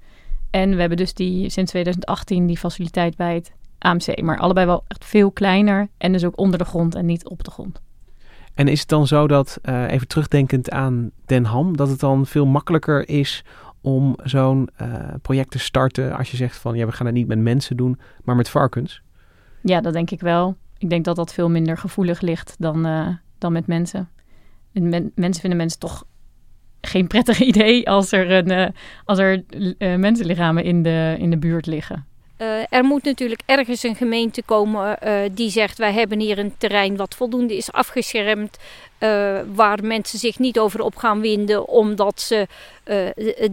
[SPEAKER 3] En we hebben dus die, sinds 2018 die faciliteit bij het AMC. Maar allebei wel echt veel kleiner en dus ook onder de grond en niet op de grond.
[SPEAKER 1] En is het dan zo dat, uh, even terugdenkend aan Den Ham, dat het dan veel makkelijker is om zo'n uh, project te starten als je zegt van ja, we gaan het niet met mensen doen, maar met varkens?
[SPEAKER 3] Ja, dat denk ik wel. Ik denk dat dat veel minder gevoelig ligt dan, uh, dan met mensen. Men, mensen vinden mensen toch geen prettig *laughs* idee als er, een, als er mensenlichamen in de, in de buurt liggen.
[SPEAKER 2] Uh, er moet natuurlijk ergens een gemeente komen uh, die zegt: wij hebben hier een terrein wat voldoende is afgeschermd, uh, waar mensen zich niet over op gaan winden omdat ze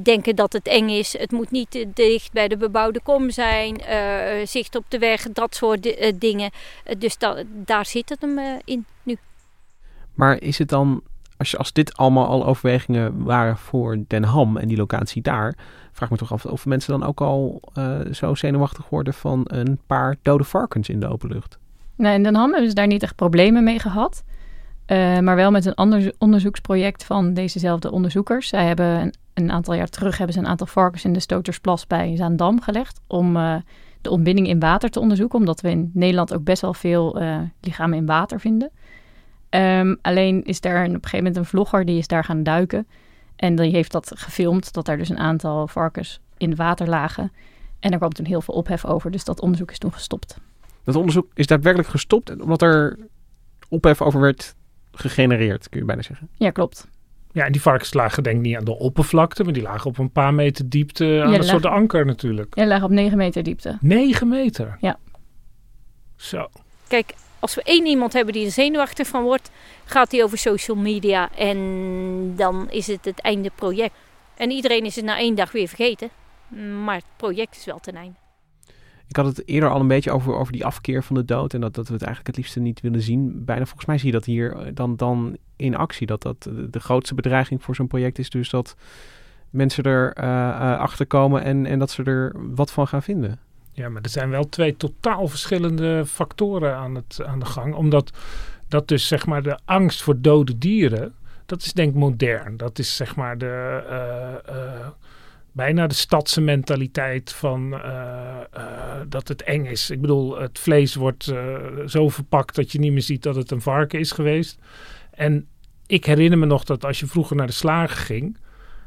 [SPEAKER 2] denken dat het eng is. Het moet niet dicht bij de bebouwde kom zijn, zicht op de weg, dat soort dingen. dus da daar zit het hem in nu.
[SPEAKER 1] Maar is het dan, als, je, als dit allemaal al overwegingen waren voor Den Ham en die locatie daar vraag me toch af of mensen dan ook al uh, zo zenuwachtig worden van een paar dode varkens in de open lucht.
[SPEAKER 3] Nee, in Den Ham hebben ze daar niet echt problemen mee gehad. Uh, maar wel met een ander onderzoeksproject van dezezelfde onderzoekers. Zij hebben een, een, aantal jaar terug hebben ze een aantal varkens in de Stotersplas bij Zaandam gelegd. Om uh, de ontbinding in water te onderzoeken. Omdat we in Nederland ook best wel veel lichamen in water vinden. Um, alleen is daar op een gegeven moment een vlogger die is daar gaan duiken. En die heeft dat gefilmd, dat er dus een aantal varkens in water lagen. En daar kwam toen heel veel ophef over, dus dat onderzoek is toen gestopt.
[SPEAKER 1] Dat onderzoek is daadwerkelijk gestopt omdat er ophef over werd gegenereerd, kun je bijna zeggen.
[SPEAKER 3] Ja, klopt.
[SPEAKER 4] Ja, en die varkens lagen denk ik niet aan de oppervlakte, maar die lagen op een paar meter diepte aan ja, een soort anker natuurlijk.
[SPEAKER 3] Ja, lagen op 9 meter diepte.
[SPEAKER 4] 9 meter?
[SPEAKER 3] Ja.
[SPEAKER 4] Zo.
[SPEAKER 2] Kijk, als we één iemand hebben die er zenuwachtig van wordt, gaat hij over social media en dan is het het einde project. En iedereen is het na één dag weer vergeten, maar het project is wel ten einde.
[SPEAKER 1] Ik had het eerder al een beetje over, over die afkeer van de dood en dat, dat we het eigenlijk het liefste niet willen zien. Bijna volgens mij zie je dat hier eh, dan, dan in actie. Dat dat de grootste bedreiging voor zo'n project is dus dat mensen er uh, uh, achter komen en, en dat ze er wat van gaan vinden.
[SPEAKER 4] Ja, maar er zijn wel twee totaal verschillende factoren aan, het, aan de gang. Omdat dat dus zeg maar de angst voor dode dieren, dat is denk ik modern. Dat is zeg maar de, uh, uh, bijna de stadse mentaliteit van uh, dat het eng is. Ik bedoel, het vlees wordt zo verpakt dat je niet meer ziet dat het een varken is geweest. En ik herinner me nog dat als je vroeger naar de slager ging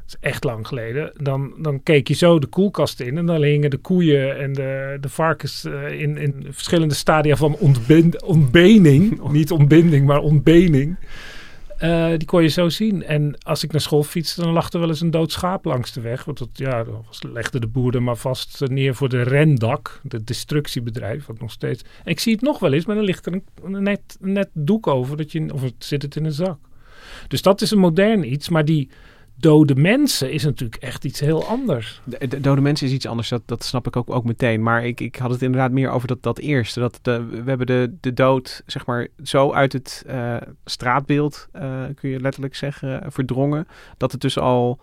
[SPEAKER 4] dat is echt lang geleden. Dan, dan keek je zo de koelkast in en dan hingen de koeien en de, de varkens uh, in, in verschillende stadia van ontben, ontbening. *laughs* Niet ontbinding, maar ontbening. Uh, die kon je zo zien. En als ik naar school fietste, dan lag er wel eens een dood schaap langs de weg. Want dat, ja, was, legde de boer er maar vast neer voor de rendak, het destructiebedrijf, wat nog steeds. En ik zie het nog wel eens, maar dan ligt er een, net, net doek over, dat je, of het, zit het in een zak. Dus dat is een modern iets, maar die dode mensen is natuurlijk echt iets heel anders.
[SPEAKER 1] De, de dode mensen is iets anders, dat, dat snap ik ook, ook meteen. Maar ik, ik had het inderdaad meer over dat, dat eerste. Dat de, we hebben de, de dood, zeg maar, zo uit het uh, straatbeeld, uh, kun je letterlijk zeggen, verdrongen. Dat het dus al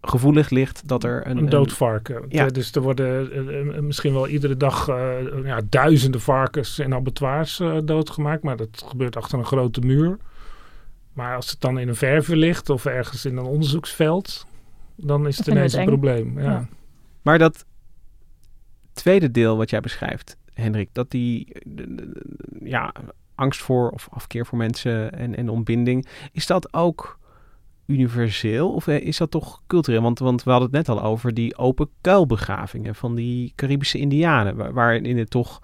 [SPEAKER 1] gevoelig ligt dat er een...
[SPEAKER 4] Een dood varken. Ja. Dus er worden uh, misschien wel iedere dag ja, duizenden varkens in abattoirs doodgemaakt. Maar dat gebeurt achter een grote muur. Maar als het dan in een verver ligt of ergens in een onderzoeksveld, dan is het ineens een probleem. Ja. ja.
[SPEAKER 1] Maar dat tweede deel wat jij beschrijft, Hendrik, dat die ja, angst voor of afkeer voor mensen en, en ontbinding, is dat ook universeel of is dat toch cultureel? Want, want we hadden het net al over die open kuilbegravingen van die Caribische Indianen, waarin het toch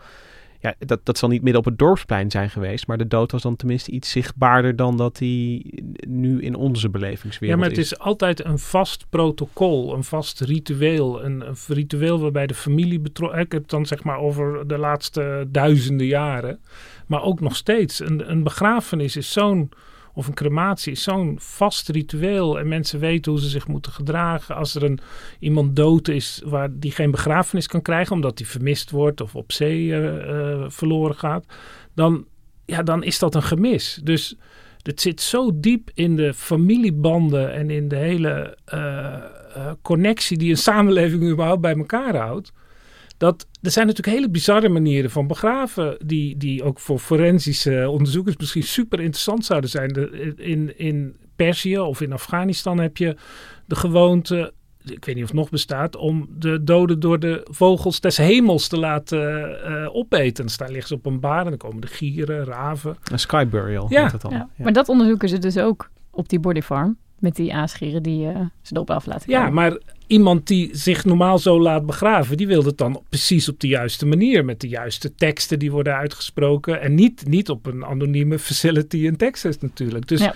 [SPEAKER 1] ja, dat, dat zal niet midden op het dorpsplein zijn geweest. Maar de dood was dan tenminste iets zichtbaarder dan dat die nu in onze belevingswereld
[SPEAKER 4] Ja, maar het is, altijd een vast protocol, een vast ritueel. Een, een ritueel waarbij de familie betrokken... Ik heb het dan zeg maar over de laatste duizenden jaren. Maar ook nog steeds. Een, een begrafenis is zo'n of een crematie is zo'n vast ritueel. En mensen weten hoe ze zich moeten gedragen. Als er een, iemand dood is waar die geen begrafenis kan krijgen, omdat die vermist wordt of op zee uh, verloren gaat, dan, ja, dan is dat een gemis. Dus het zit zo diep in de familiebanden en in de hele uh, connectie die een samenleving überhaupt bij elkaar houdt dat er zijn natuurlijk hele bizarre manieren van begraven, die, die ook voor forensische onderzoekers misschien super interessant zouden zijn. in, in Perzië of in Afghanistan heb je de gewoonte, ik weet niet of het nog bestaat, om de doden door de vogels des hemels te laten uh, opeten. Dus daar liggen ze op een bar en dan komen de gieren, raven.
[SPEAKER 1] Een sky burial.
[SPEAKER 3] Ja. Dat al. ja. Maar dat onderzoeken ze dus ook op die body farm. Met die aasgieren die uh, ze erop af laten
[SPEAKER 4] komen. Ja, maar iemand die zich normaal zo laat begraven, die wil het dan precies op de juiste manier. Met de juiste teksten die worden uitgesproken. En niet, niet op een anonieme facility in Texas natuurlijk. Dus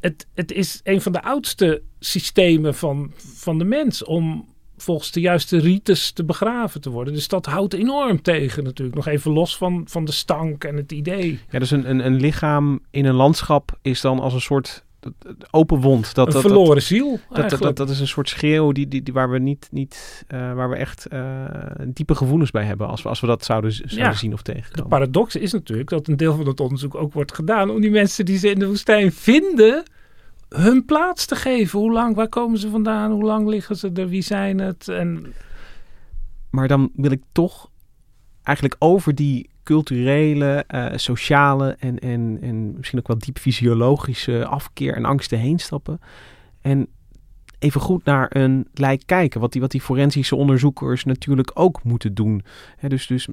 [SPEAKER 4] het, het is een van de oudste systemen van, van de mens om volgens de juiste rites te begraven te worden. Dus dat houdt enorm tegen natuurlijk. Nog even los van, van de stank en het idee.
[SPEAKER 1] Ja, dus een, een, een lichaam in een landschap is dan als een soort open wond. Dat,
[SPEAKER 4] een
[SPEAKER 1] dat,
[SPEAKER 4] verloren
[SPEAKER 1] dat,
[SPEAKER 4] ziel.
[SPEAKER 1] Dat, dat, dat, is een soort schreeuw die, die, die waar we niet, niet uh, waar we echt uh, diepe gevoelens bij hebben als we, als we dat zouden, zouden ja, zien of tegenkomen.
[SPEAKER 4] De paradox is natuurlijk dat een deel van het onderzoek ook wordt gedaan om die mensen die ze in de woestijn vinden hun plaats te geven. Hoe lang, waar komen ze vandaan? Hoe lang liggen ze er? Wie zijn het? En...
[SPEAKER 1] Maar dan wil ik toch eigenlijk over die culturele, uh, sociale en, en, en misschien ook wel diep fysiologische afkeer en angsten heen stappen. En even goed naar een lijk kijken. Wat die, wat die forensische onderzoekers natuurlijk ook moeten doen. dus, dus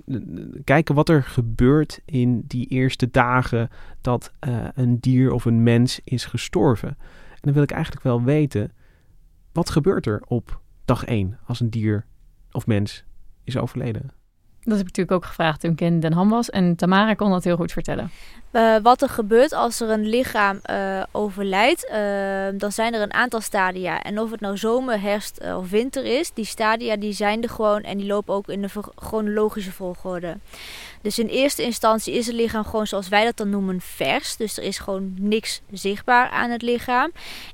[SPEAKER 1] kijken wat er gebeurt in die eerste dagen dat uh, een dier of een mens is gestorven. En dan wil ik eigenlijk wel weten, wat gebeurt er op dag 1 als een dier of mens is overleden?
[SPEAKER 3] Dat heb ik natuurlijk ook gevraagd toen ik in Den Ham was. En Tamara kon dat heel goed vertellen.
[SPEAKER 5] Uh, wat er gebeurt als er een lichaam uh, overlijdt, uh, dan zijn er een aantal stadia. En of het nou zomer, herfst of winter is, die stadia die zijn er gewoon en die lopen ook in de chronologische volgorde. Dus in eerste instantie is het lichaam gewoon zoals wij dat dan noemen vers. Dus er is gewoon niks zichtbaar aan het lichaam.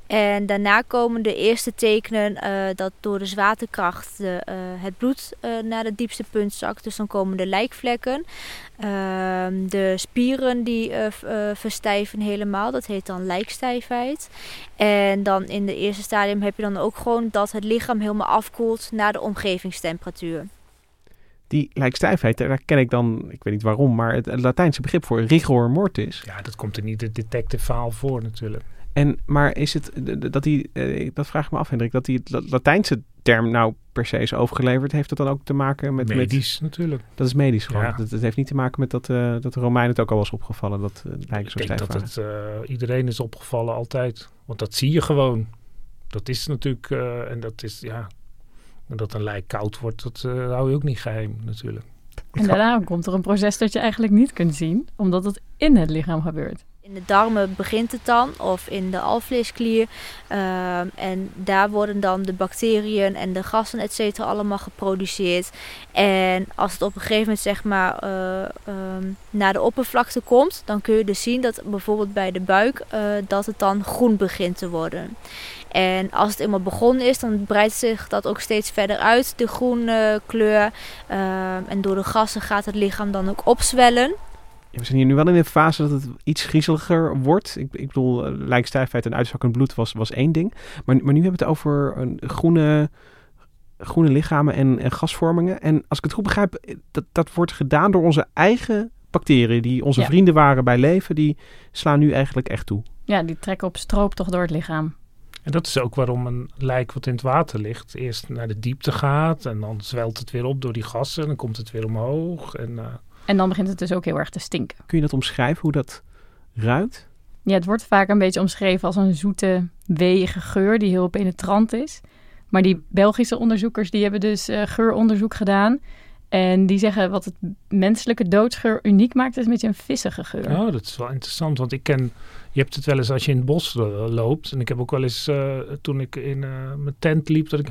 [SPEAKER 5] En daarna komen de eerste tekenen dat door de zwaartekracht de, het bloed naar het diepste punt zakt. Dus dan komen de lijkvlekken. Ehm, de spieren die verstijven helemaal. Dat heet dan lijkstijfheid. En dan in de eerste stadium heb je dan ook gewoon dat het lichaam helemaal afkoelt naar de omgevingstemperatuur
[SPEAKER 1] die lijkstijfheid, daar ken ik dan, ik weet niet waarom, maar het, Latijnse begrip voor rigor mortis.
[SPEAKER 4] Ja, dat komt er niet de detective verhaal voor natuurlijk.
[SPEAKER 1] En, maar is het dat die, eh, dat vraag ik me af, Hendrik, dat die Latijnse term nou per se is overgeleverd, heeft dat dan ook te maken met...
[SPEAKER 4] Medisch natuurlijk.
[SPEAKER 1] Dat is medisch gewoon. Ja. Dat, dat, heeft niet te maken met dat, uh, dat de Romein het ook al was opgevallen, dat uh, lijken zo
[SPEAKER 4] Ik denk
[SPEAKER 1] dat
[SPEAKER 4] het uh, iedereen is opgevallen altijd. Want dat zie je gewoon. Dat is natuurlijk, en dat is, ja, en dat een lijk koud wordt, dat uh, hou je ook niet geheim natuurlijk.
[SPEAKER 3] En daarna komt er een proces dat je eigenlijk niet kunt zien, omdat het in het lichaam gebeurt.
[SPEAKER 5] In de darmen begint het dan, of in de alvleesklier. Ehm, en daar worden dan de bacteriën en de gassen, et cetera, allemaal geproduceerd. En als het op een gegeven moment zeg maar eh, ehm, naar de oppervlakte komt, dan kun je dus zien dat bijvoorbeeld bij de buik eh, dat het dan groen begint te worden. En als het eenmaal begonnen is, dan breidt zich dat ook steeds verder uit, de groene kleur. Ehm, en door de gassen gaat het lichaam dan ook opzwellen.
[SPEAKER 1] Ja, we zijn hier nu wel in een fase dat het iets griezeliger wordt. Ik, ik bedoel, eh, lijkstijfheid en uitzakkend bloed was, was één ding. Maar, maar nu hebben we het over een groene, groene lichamen en, en gasvormingen. En als ik het goed begrijp, eh, dat, dat wordt gedaan door onze eigen bacteriën. Die onze
[SPEAKER 3] Ja.
[SPEAKER 1] vrienden waren bij leven, die slaan nu eigenlijk echt toe.
[SPEAKER 3] Ja, die trekken op stroop toch door het lichaam.
[SPEAKER 4] En dat is ook waarom een lijk wat in het water ligt eerst naar de diepte gaat en dan zwelt het weer op door die gassen en dan komt het weer omhoog. En, eh,
[SPEAKER 3] En dan begint het dus ook heel erg te stinken.
[SPEAKER 1] Kun je dat omschrijven, hoe dat ruikt?
[SPEAKER 3] Ja, het wordt vaak een beetje omschreven als een zoete, weeige geur die heel penetrant is. Maar die Belgische onderzoekers die hebben dus eh, geuronderzoek gedaan. En die zeggen wat het menselijke doodsgeur uniek maakt, is een beetje een vissige geur.
[SPEAKER 4] Oh, dat is wel interessant, want ik ken, je hebt het wel eens als je in het bos eh, loopt. En ik heb ook wel eens, eh, toen ik in eh, mijn tent liep, dat ik,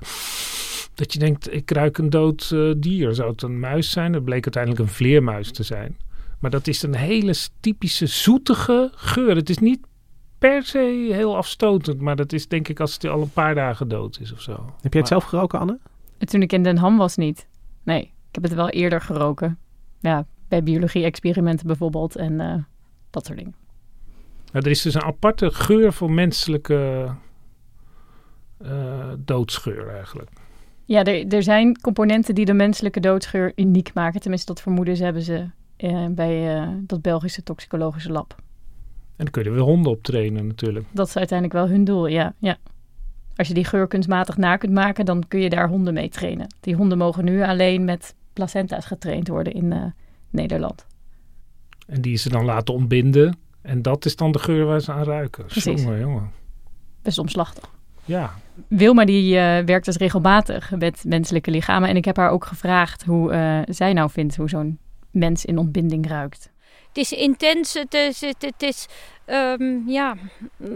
[SPEAKER 4] dat je denkt, ik ruik een dood eh, dier. Zou het een muis zijn? Dat bleek uiteindelijk een vleermuis te zijn. Maar dat is een hele typische zoetige geur. Het is niet per se heel afstotend, maar dat is denk ik als het al een paar dagen dood is of zo.
[SPEAKER 1] Heb jij het
[SPEAKER 4] Maar-
[SPEAKER 1] zelf geroken, Anne?
[SPEAKER 3] En toen ik in Den Ham was niet. Nee, ik heb het wel eerder geroken. Ja, bij biologie-experimenten bijvoorbeeld en eh, dat soort dingen.
[SPEAKER 4] Nou, er is dus een aparte geur voor menselijke eh, doodsgeur eigenlijk.
[SPEAKER 3] Ja, er, er zijn componenten die de menselijke doodsgeur uniek maken. Tenminste, dat vermoeden ze hebben ze eh, bij eh, dat Belgische toxicologische lab.
[SPEAKER 4] En dan kun je er weer honden op trainen natuurlijk.
[SPEAKER 3] Dat is uiteindelijk wel hun doel, ja. ja. Als je die geur kunstmatig na kunt maken, dan kun je daar honden mee trainen. Die honden mogen nu alleen met placenta's getraind worden in eh, Nederland.
[SPEAKER 4] En die ze dan laten ontbinden. En dat is dan de geur waar ze aan ruiken.
[SPEAKER 3] Precies.
[SPEAKER 4] Jongen, jongen.
[SPEAKER 3] Best omslachtig.
[SPEAKER 4] Ja,
[SPEAKER 3] Wilma die eh, werkt dus regelmatig met menselijke lichamen. En ik heb haar ook gevraagd hoe eh, zij nou vindt hoe zo'n mens in ontbinding ruikt.
[SPEAKER 2] Het is intens, het is, het, het is, ehm, ja,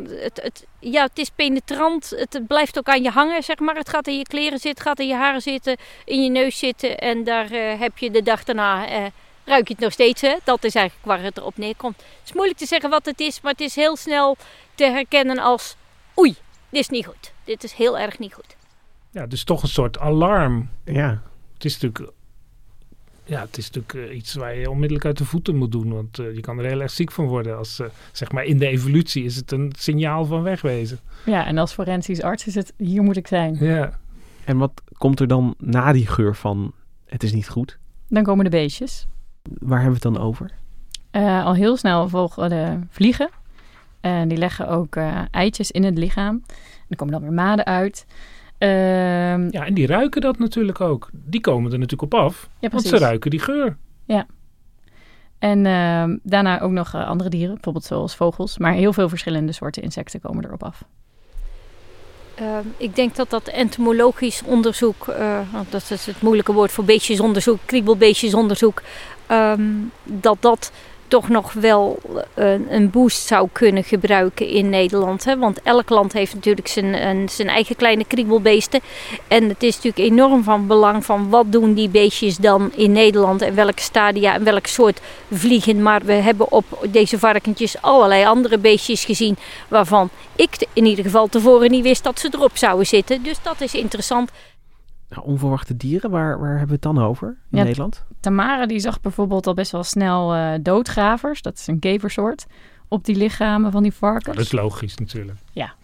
[SPEAKER 2] het, het, ja, het is penetrant. Het blijft ook aan je hangen, zeg maar. Het gaat in je kleren zitten, gaat in je haren zitten, in je neus zitten. En daar eh, heb je de dag daarna, eh, ruik je het nog steeds. Hè? Dat is eigenlijk waar het erop neerkomt. Het is moeilijk te zeggen wat het is, maar het is heel snel te herkennen als... Oei, dit is niet goed. Dit is heel erg niet goed.
[SPEAKER 4] ja, dus toch een soort alarm.
[SPEAKER 1] Ja.
[SPEAKER 4] Het is natuurlijk, ja, het is natuurlijk eh, iets waar je onmiddellijk uit de voeten moet doen. Want eh, je kan er heel erg ziek van worden. Als, eh, zeg maar in de evolutie is het een signaal van wegwezen.
[SPEAKER 3] Ja, en als forensisch arts is het, hier moet ik zijn.
[SPEAKER 4] Ja.
[SPEAKER 1] En wat komt er dan na die geur van het is niet goed?
[SPEAKER 3] Dan komen de beestjes.
[SPEAKER 1] Waar hebben we het dan over?
[SPEAKER 3] Eh, al heel snel volgen de vliegen. En die leggen ook eh, eitjes in het lichaam. Er komen dan weer maden uit. Ehm,
[SPEAKER 4] ja, en die ruiken dat natuurlijk ook. Die komen er natuurlijk op af.
[SPEAKER 3] Ja,
[SPEAKER 4] want ze ruiken die geur.
[SPEAKER 3] Ja. En ehm, daarna ook nog eh, andere dieren, bijvoorbeeld zoals vogels. Maar heel veel verschillende soorten insecten komen erop af.
[SPEAKER 2] Ehm, ik denk dat dat entomologisch onderzoek, eh, want dat is het moeilijke woord voor beestjesonderzoek, kriebelbeestjesonderzoek, ehm, dat dat toch nog wel een, een boost zou kunnen gebruiken in Nederland. Hè? Want elk land heeft natuurlijk zijn, een, zijn eigen kleine kriebelbeesten. En het is natuurlijk enorm van belang van wat doen die beestjes dan in Nederland en welke stadia en welk soort vliegen. Maar we hebben op deze varkentjes allerlei andere beestjes gezien waarvan ik in ieder geval tevoren niet wist dat ze erop zouden zitten. Dus dat is interessant.
[SPEAKER 1] Nou, onverwachte dieren, waar, waar hebben we het dan over in
[SPEAKER 3] Ja,
[SPEAKER 1] Nederland?
[SPEAKER 3] Tamara die zag bijvoorbeeld al best wel snel eh, doodgravers, dat is een keversoort, op die lichamen van die varkens.
[SPEAKER 4] Dat is logisch natuurlijk.
[SPEAKER 3] Ja,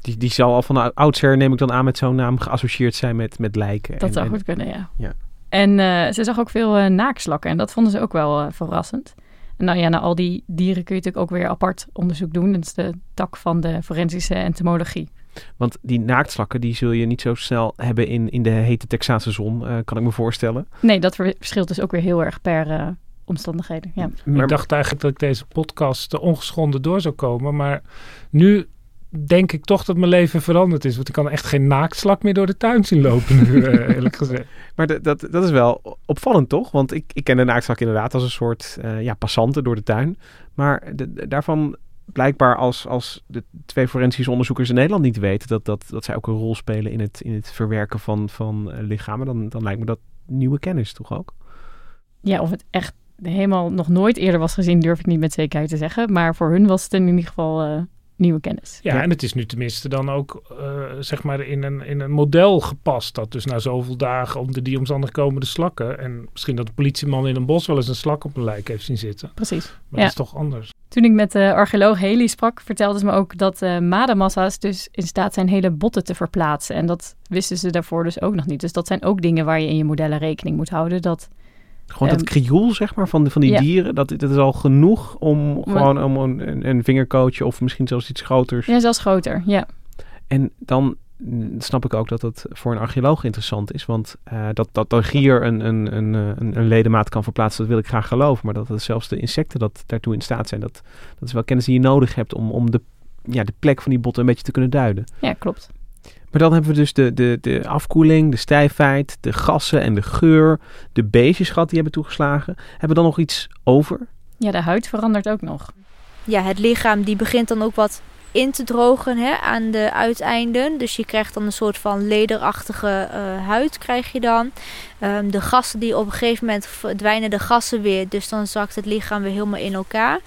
[SPEAKER 1] Die, die zal al van oudsher, neem ik dan aan, met zo'n naam geassocieerd zijn met, met lijken.
[SPEAKER 3] dat
[SPEAKER 1] en,
[SPEAKER 3] zou
[SPEAKER 1] en-
[SPEAKER 3] goed kunnen, ja.
[SPEAKER 1] Ja.
[SPEAKER 3] En eh, ze zag ook veel eh, naakslakken en dat vonden ze ook wel verrassend. En nou ja, naar al die dieren kun je natuurlijk ook weer apart onderzoek doen. Dat is de tak van de forensische entomologie.
[SPEAKER 1] Want die naaktslakken, die zul je niet zo snel hebben in, in de hete Texaanse zon, eh, kan ik me voorstellen.
[SPEAKER 3] Nee, dat ver- verschilt dus ook weer heel erg per eh, omstandigheden. Ja.
[SPEAKER 1] Maar-
[SPEAKER 4] Ik dacht eigenlijk dat ik deze podcast ongeschonden door zou komen. Maar nu denk ik toch dat mijn leven veranderd is. Want ik kan echt geen naaktslak meer door de tuin zien lopen nu, eh, *laughs* eerlijk gezegd.
[SPEAKER 1] Maar de- dat, dat is wel opvallend, toch? Want ik, ik ken de naaktslak inderdaad als een soort eh, ja, passanten door de tuin. Maar de- de- daarvan blijkbaar als, als de twee forensische onderzoekers in Nederland niet weten dat, dat, dat zij ook een rol spelen in het, in het verwerken van, van eh, lichamen, dan, dan lijkt me dat nieuwe kennis toch ook?
[SPEAKER 3] Ja, of het echt helemaal nog nooit eerder was gezien, durf ik niet met zekerheid te zeggen. Maar voor hun was het in ieder geval uh, nieuwe kennis.
[SPEAKER 4] Ja, en het is nu tenminste dan ook uh, zeg maar in een, in een model gepast. Dat dus na zoveel dagen onder die omstandigheden komen de slakken. En misschien dat de politieman in een bos wel eens een slak op een lijk heeft zien zitten.
[SPEAKER 3] Precies.
[SPEAKER 4] Maar dat is toch anders.
[SPEAKER 3] Toen ik met de archeoloog Haley sprak, vertelde ze me ook dat uh, mademassa's dus in staat zijn hele botten te verplaatsen. En dat wisten ze daarvoor dus ook nog niet. Dus dat zijn ook dingen waar je in je modellen rekening moet houden. Dat
[SPEAKER 1] gewoon dat krioel, zeg maar, van, van die dieren, dat, dat is al genoeg om gewoon om een, een vingercoach of misschien zelfs iets groters.
[SPEAKER 3] Ja, zelfs groter, ja.
[SPEAKER 1] En dan snap ik ook dat het voor een archeoloog interessant is. Want uh, dat, dat een gier een, een, een, een, een ledemaat kan verplaatsen, dat wil ik graag geloven. Maar dat, dat zelfs de insecten dat daartoe in staat zijn, dat, dat is wel kennis die je nodig hebt om, om de, ja, de plek van die botten een beetje te kunnen duiden.
[SPEAKER 3] Ja, klopt.
[SPEAKER 1] Maar dan hebben we dus de, de, de afkoeling, de stijfheid, de gassen en de geur, de beestjes gehad die hebben toegeslagen. Hebben we dan nog iets over?
[SPEAKER 3] Ja, de huid verandert ook nog.
[SPEAKER 5] Ja, het lichaam die begint dan ook wat in te drogen hè, aan de uiteinden. Dus je krijgt dan een soort van lederachtige uh, huid krijg je dan. Um, de gassen die op een gegeven moment verdwijnen de gassen weer. Dus dan zakt het lichaam weer helemaal in elkaar.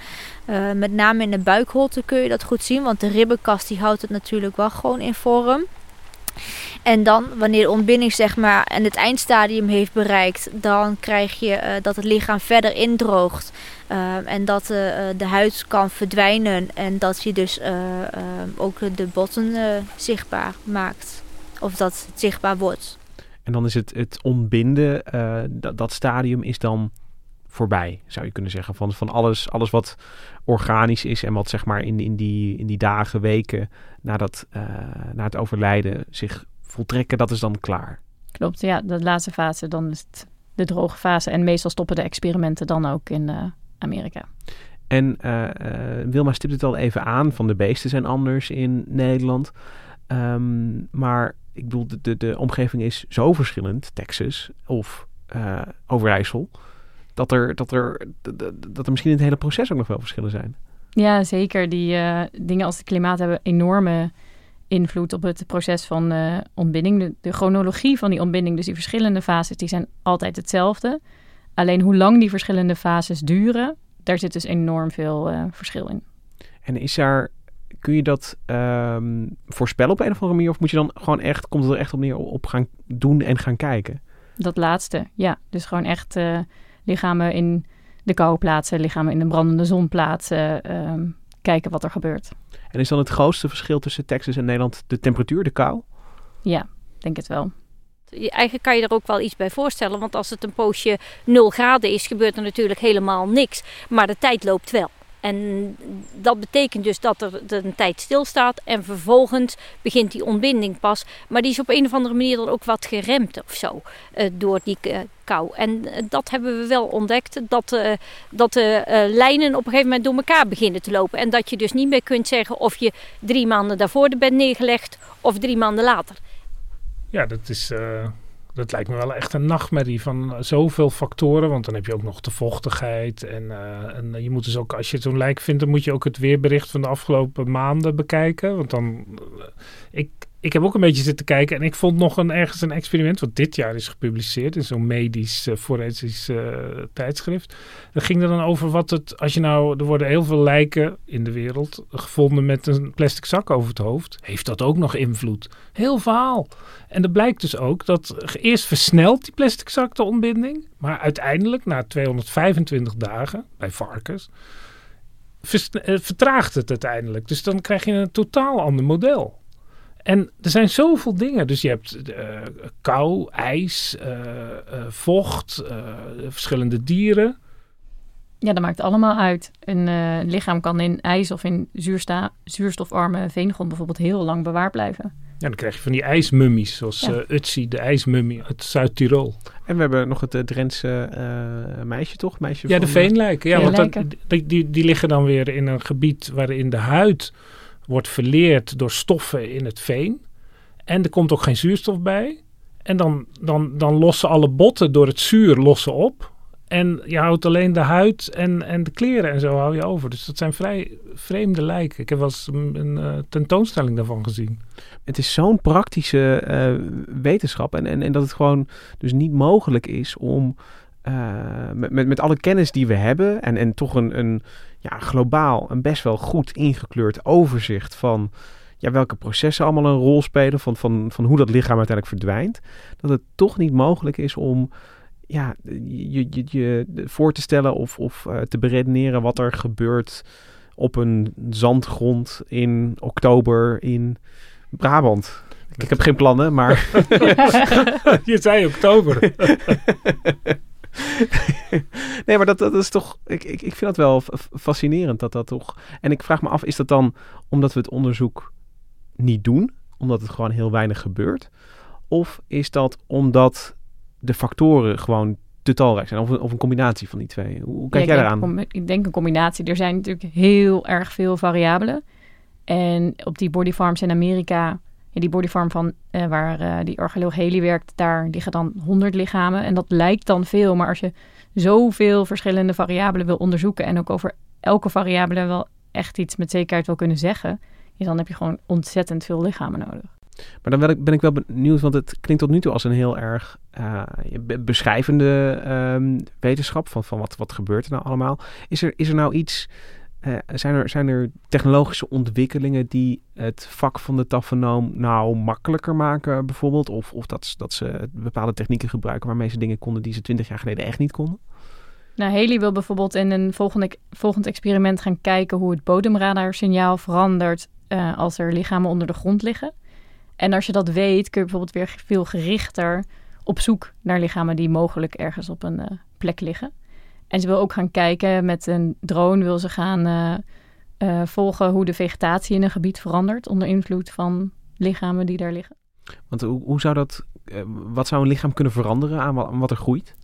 [SPEAKER 5] Uh, met name in de buikholte kun je dat goed zien. Want de ribbenkast die houdt het natuurlijk wel gewoon in vorm. En dan, wanneer de ontbinding zeg maar en het eindstadium heeft bereikt, dan krijg je uh, dat het lichaam verder indroogt. Uh, en dat uh, de huid kan verdwijnen en dat je dus ook de botten zichtbaar maakt. Of dat het zichtbaar wordt.
[SPEAKER 1] En dan is het, het ontbinden, dat stadium is dan voorbij, zou je kunnen zeggen. Van, van alles, alles wat organisch is en wat zeg maar in, in, die, in die dagen, weken nadat, uh, na het overlijden zich voltrekken, dat is dan klaar.
[SPEAKER 3] Klopt, ja. De laatste fase, dan is het de droge fase. En meestal stoppen de experimenten dan ook in uh, Amerika.
[SPEAKER 1] En uh, Wilma stipt het al even aan, van de beesten zijn anders in Nederland. Um, maar ik bedoel, de, de, de omgeving is zo verschillend, Texas of Overijssel dat er, dat, er, dat er misschien in het hele proces ook nog wel verschillen zijn.
[SPEAKER 3] Ja, zeker. Die uh, dingen als het klimaat hebben enorme invloed op het proces van uh, ontbinding. De, de, chronologie van die ontbinding, dus die verschillende fases, die zijn altijd hetzelfde. Alleen hoe lang die verschillende fases duren, daar zit dus enorm veel uh, verschil in.
[SPEAKER 1] En is daar, kun je dat um, voorspellen op een of andere manier? Of moet je dan gewoon echt, komt het er echt op neer op gaan doen en gaan kijken?
[SPEAKER 3] Dat laatste, ja. Dus gewoon echt lichamen in de kou plaatsen, lichamen in de brandende zon plaatsen, um, kijken wat er gebeurt.
[SPEAKER 1] En is dan het grootste verschil tussen Texas en Nederland de temperatuur, de kou?
[SPEAKER 3] Ja, denk het wel.
[SPEAKER 2] Eigenlijk kan je er ook wel iets bij voorstellen, want als het een poosje 0 graden is, gebeurt er natuurlijk helemaal niks. Maar de tijd loopt wel. En dat betekent dus dat er een tijd stilstaat en vervolgens begint die ontbinding pas. Maar die is op een of andere manier dan ook wat geremd of zo uh, door die uh, kou. En uh, dat hebben we wel ontdekt, dat, dat de lijnen op een gegeven moment door elkaar beginnen te lopen. En dat je dus niet meer kunt zeggen of je drie maanden daarvoor bent neergelegd of drie maanden later.
[SPEAKER 4] Ja, dat is dat lijkt me wel echt een nachtmerrie van zoveel factoren. Want dan heb je ook nog de vochtigheid. En, uh, en je moet dus ook, als je zo'n lijk vindt, dan moet je ook het weerbericht van de afgelopen maanden bekijken. Want dan. Uh, ik, ik heb ook een beetje zitten kijken en ik vond nog een, ergens een experiment, wat dit jaar is gepubliceerd in zo'n medisch uh, forensisch uh, tijdschrift. Dat ging er dan over wat het, als je nou, er worden heel veel lijken in de wereld gevonden met een plastic zak over het hoofd. Heeft dat ook nog invloed? Heel verhaal. En er blijkt dus ook dat eerst versnelt die plastic zak de ontbinding, maar uiteindelijk na 225 dagen bij varkens vertraagt het uiteindelijk. Dus dan krijg je een totaal ander model. En er zijn zoveel dingen. Dus je hebt uh, kou, ijs, uh, uh, vocht, verschillende dieren.
[SPEAKER 3] Ja, dat maakt allemaal uit. Een lichaam kan in ijs of in zuurstofarme veengrond bijvoorbeeld heel lang bewaard blijven.
[SPEAKER 4] Ja, dan krijg je van die ijsmummies, zoals ja. Utsi, de ijsmummie uit Zuid-Tirol.
[SPEAKER 1] En we hebben nog het Drentse meisje, toch? Meisje
[SPEAKER 4] ja, de veenlijken. Ja, want dan, die, die, die liggen dan weer in een gebied waarin de huid wordt verleerd door stoffen in het veen. En er komt ook geen zuurstof bij. En dan, dan, dan lossen alle botten door het zuur lossen op. En je houdt alleen de huid en, en de kleren en zo hou je over. Dus dat zijn vrij vreemde lijken. Ik heb wel eens een, uh, tentoonstelling daarvan gezien.
[SPEAKER 1] Het is zo'n praktische uh, wetenschap. En, en, en dat het gewoon dus niet mogelijk is om uh, met, met, met alle kennis die we hebben. En, en toch een, een ja, globaal een best wel goed ingekleurd overzicht van ja, welke processen allemaal een rol spelen. Van, van, van hoe dat lichaam uiteindelijk verdwijnt. Dat het toch niet mogelijk is om ja, je, je, je voor te stellen of, of uh, te beredeneren wat er gebeurt op een zandgrond in oktober in Brabant. Ik heb geen plannen, maar. *laughs* *laughs*
[SPEAKER 4] je zei oktober. *laughs* *laughs*
[SPEAKER 1] nee, maar dat, dat is toch. Ik, ik, ik vind dat wel fascinerend dat dat toch. En ik vraag me af, is dat dan omdat we het onderzoek niet doen? Omdat het gewoon heel weinig gebeurt? Of is dat omdat de factoren gewoon te talrijk zijn? Of een, of een combinatie van die twee? Hoe kijk
[SPEAKER 3] ja,
[SPEAKER 1] jij daaraan?
[SPEAKER 3] ik denk een combinatie. Er zijn natuurlijk heel erg veel variabelen. En op die bodyfarms in Amerika, die bodyfarm van uh, waar uh, die archeoloog Haley werkt, daar liggen dan 100 lichamen. En dat lijkt dan veel, maar als je zoveel verschillende variabelen wil onderzoeken en ook over elke variabele wel echt iets met zekerheid wil kunnen zeggen, dan heb je gewoon ontzettend veel lichamen nodig.
[SPEAKER 1] Maar dan ben ik wel benieuwd, want het klinkt tot nu toe als een heel erg uh, beschrijvende um, wetenschap van, van wat, wat gebeurt er nou allemaal. Is er, is er nou iets, uh, zijn, er, zijn er technologische ontwikkelingen die het vak van de tafonoom nou makkelijker maken bijvoorbeeld? Of, of dat, dat ze bepaalde technieken gebruiken waarmee ze dingen konden die ze twintig jaar geleden echt niet konden?
[SPEAKER 3] Nou, Haley wil bijvoorbeeld in een volgend experiment gaan kijken hoe het bodemradarsignaal verandert uh, als er lichamen onder de grond liggen. En als je dat weet, kun je bijvoorbeeld weer veel gerichter op zoek naar lichamen die mogelijk ergens op een uh, plek liggen. En ze wil ook gaan kijken met een drone, wil ze gaan uh, volgen hoe de vegetatie in een gebied verandert onder invloed van lichamen die daar liggen.
[SPEAKER 1] Want hoe, hoe zou dat, wat zou een lichaam kunnen veranderen aan wat, aan wat er groeit?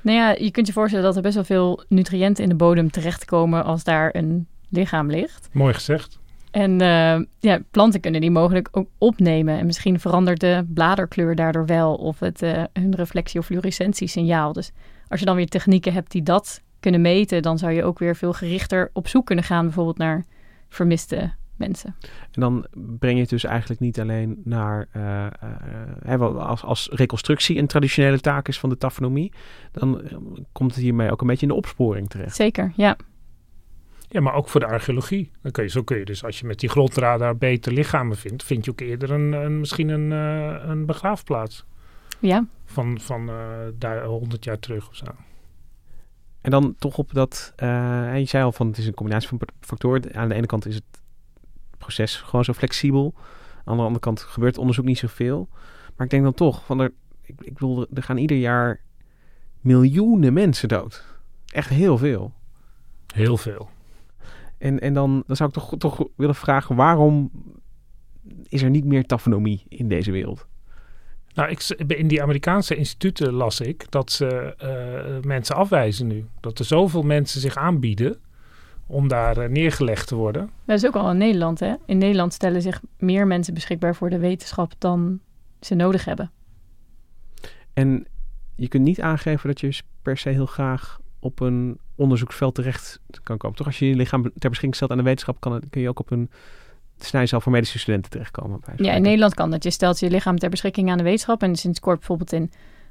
[SPEAKER 3] Nou ja, je kunt je voorstellen dat er best wel veel nutriënten in de bodem terechtkomen als daar een lichaam ligt.
[SPEAKER 4] Mooi gezegd.
[SPEAKER 3] En uh, ja, planten kunnen die mogelijk ook opnemen. En misschien verandert de bladerkleur daardoor wel. Of het, uh, hun reflectie- of fluorescentiesignaal. Dus als je dan weer technieken hebt die dat kunnen meten... dan zou je ook weer veel gerichter op zoek kunnen gaan... bijvoorbeeld naar vermiste mensen.
[SPEAKER 1] En dan breng je het dus eigenlijk niet alleen naar... Uh, als, als reconstructie een traditionele taak is van de tafonomie... dan komt het hiermee ook een beetje in de opsporing terecht.
[SPEAKER 3] Zeker, ja.
[SPEAKER 4] Ja, maar ook voor de archeologie. Dan kun je, zo kun je dus, als je met die grondradar beter lichamen vindt, vind je ook eerder een, een misschien een, uh, een begraafplaats.
[SPEAKER 3] Ja.
[SPEAKER 4] Van, van uh, daar 100 jaar terug of zo.
[SPEAKER 1] En dan toch op dat, uh, je zei al van het is een combinatie van factoren. Aan de ene kant is het proces gewoon zo flexibel. Aan de andere kant gebeurt onderzoek niet zoveel. Maar ik denk dan toch, van er, ik, ik bedoel, er gaan ieder jaar miljoenen mensen dood. Echt heel veel.
[SPEAKER 4] Heel veel.
[SPEAKER 1] En, en dan, dan zou ik toch, toch willen vragen, waarom is er niet meer tafonomie in deze wereld?
[SPEAKER 4] Nou, ik, in die Amerikaanse instituten las ik dat ze uh, mensen afwijzen nu. Dat er zoveel mensen zich aanbieden om daar uh, neergelegd te worden.
[SPEAKER 3] Dat is ook al in Nederland, hè? In Nederland stellen zich meer mensen beschikbaar voor de wetenschap dan ze nodig hebben.
[SPEAKER 1] En je kunt niet aangeven dat je per se heel graag op een onderzoeksveld terecht kan komen. Toch als je je lichaam ter beschikking stelt aan de wetenschap, kan kun je ook op een snijzaal voor medische studenten terechtkomen.
[SPEAKER 3] Ja, in Nederland kan dat. Je stelt je lichaam ter beschikking aan de wetenschap. En sinds kort bijvoorbeeld in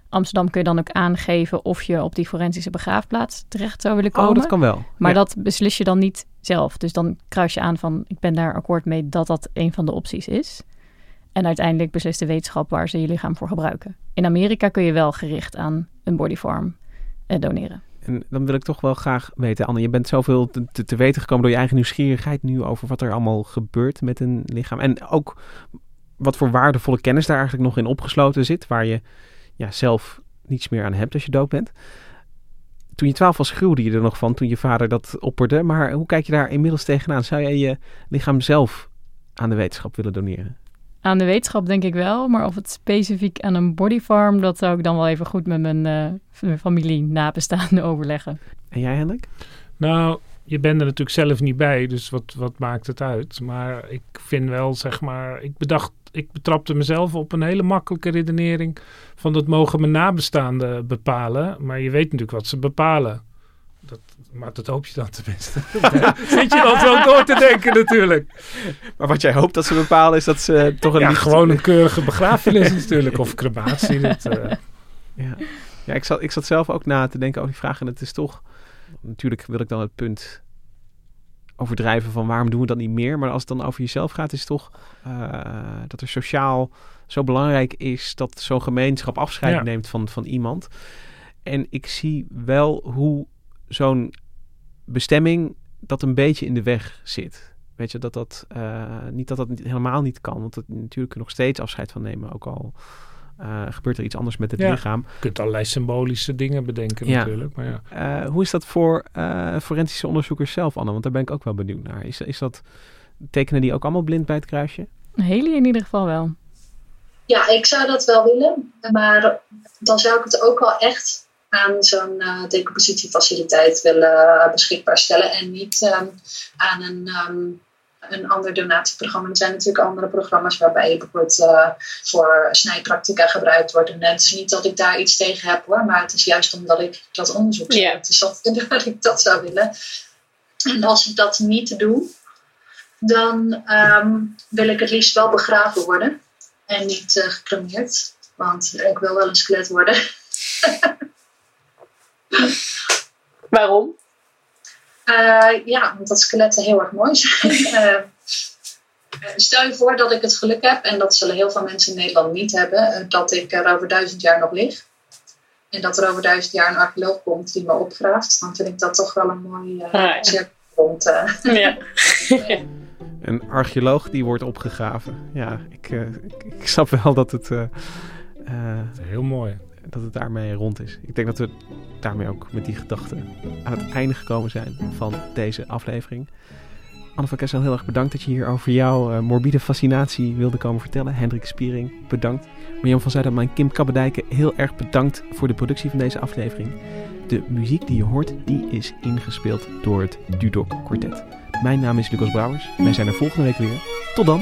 [SPEAKER 3] Amsterdam kun je dan ook aangeven of je op die forensische begraafplaats terecht zou willen komen.
[SPEAKER 1] Oh, dat kan wel.
[SPEAKER 3] Maar ja. dat beslis je dan niet zelf. Dus dan kruis je aan van ik ben daar akkoord mee dat dat een van de opties is. En uiteindelijk beslist de wetenschap waar ze je lichaam voor gebruiken. In Amerika kun je wel gericht aan een bodyfarm eh, doneren.
[SPEAKER 1] En dan wil ik toch wel graag weten, Anne, je bent zoveel te, te, te, weten gekomen door je eigen nieuwsgierigheid nu over wat er allemaal gebeurt met een lichaam. En ook wat voor waardevolle kennis daar eigenlijk nog in opgesloten zit, waar je ja, zelf niets meer aan hebt als je dood bent. Toen je twaalf was, gruwde je er nog van toen je vader dat opperde. Maar hoe kijk je daar inmiddels tegenaan? Zou jij je lichaam zelf aan de wetenschap willen doneren?
[SPEAKER 3] Aan de wetenschap denk ik wel, maar of het specifiek aan een bodyfarm, dat zou ik dan wel even goed met mijn, uh, familie nabestaanden *laughs* overleggen.
[SPEAKER 1] En jij, Hendrik?
[SPEAKER 4] Nou, je bent er natuurlijk zelf niet bij, dus wat, wat maakt het uit? Maar ik vind wel, zeg maar, ik bedacht ik betrapte mezelf op een hele makkelijke redenering van dat mogen mijn nabestaanden bepalen. Maar je weet natuurlijk wat ze bepalen. Dat, maar dat hoop je dan tenminste. *laughs* Zit je dan zo door te denken natuurlijk.
[SPEAKER 1] Maar wat jij hoopt dat ze bepalen is dat ze toch een...
[SPEAKER 4] Ja,
[SPEAKER 1] liefde-
[SPEAKER 4] gewoon een keurige begrafenis natuurlijk. Of crematie. *laughs* Dat, eh,
[SPEAKER 1] Ja, ja ik, zat, ik zat zelf ook na te denken over die vraag. En het is toch... Natuurlijk wil ik dan het punt overdrijven van waarom doen we dat niet meer. Maar als het dan over jezelf gaat, is toch eh, dat er sociaal zo belangrijk is dat zo'n gemeenschap afscheid
[SPEAKER 4] Ja.
[SPEAKER 1] neemt van, van iemand. En ik zie wel hoe zo'n bestemming dat een beetje in de weg zit. Weet je, dat dat eh, niet dat dat niet- helemaal niet kan. Want het, natuurlijk kun je nog steeds afscheid van nemen. Ook al eh, gebeurt er iets anders met het
[SPEAKER 4] Ja.
[SPEAKER 1] lichaam.
[SPEAKER 4] je kunt allerlei symbolische dingen bedenken
[SPEAKER 1] Ja.
[SPEAKER 4] natuurlijk. Maar ja.
[SPEAKER 1] Eh, hoe is dat voor eh, forensische onderzoekers zelf, Anne? Want daar ben ik ook wel benieuwd naar. Is, is dat, tekenen die ook allemaal blind bij het kruisje?
[SPEAKER 3] Haley in ieder geval wel.
[SPEAKER 9] Ja, ik zou dat wel willen. Maar dan zou ik het ook wel echt aan zo'n eh decompositiefaciliteit willen beschikbaar stellen. En niet ehm, aan een, ehm, een ander donatieprogramma. Er zijn natuurlijk andere programma's waarbij je bijvoorbeeld eh, voor snijpractica gebruikt wordt. En het is niet dat ik daar iets tegen heb hoor. Maar het is juist omdat ik dat onderzoek interessant vind dat ik dat zou willen. En als ik dat niet doe, dan ehm, wil ik het liefst wel begraven worden. En niet eh, gecremeerd. Want ik wil wel een skelet worden. *laughs* *laughs*
[SPEAKER 8] Waarom?
[SPEAKER 9] Eh, ja, omdat skeletten heel erg mooi zijn. *laughs* Eh, stel je voor dat ik het geluk heb, en dat zullen heel veel mensen in Nederland niet hebben, eh, dat ik er over duizend jaar nog lig. En dat er over duizend jaar een archeoloog komt die me opgraaft. Dan vind ik dat toch wel een mooi eh
[SPEAKER 8] Ah, ja.
[SPEAKER 9] eh.
[SPEAKER 8] Ja. *laughs*
[SPEAKER 1] Een archeoloog die wordt opgegraven. Ja, ik, eh, ik, ik snap wel dat het, eh, eh,
[SPEAKER 4] Heel mooi.
[SPEAKER 1] Dat het daarmee rond is. Ik denk dat we daarmee ook met die gedachten aan het einde gekomen zijn van deze aflevering. Anne van Kessel, heel erg bedankt dat je hier over jouw eh, morbide fascinatie wilde komen vertellen. Hendrik Spiering, bedankt. Mirjam van Zuidam en Kim Kabbedijken, heel erg bedankt voor de productie van deze aflevering. De muziek die je hoort, die is ingespeeld door het Dudok Quartet. Mijn naam is Lucas Brouwers. Wij zijn er volgende week weer. Tot dan.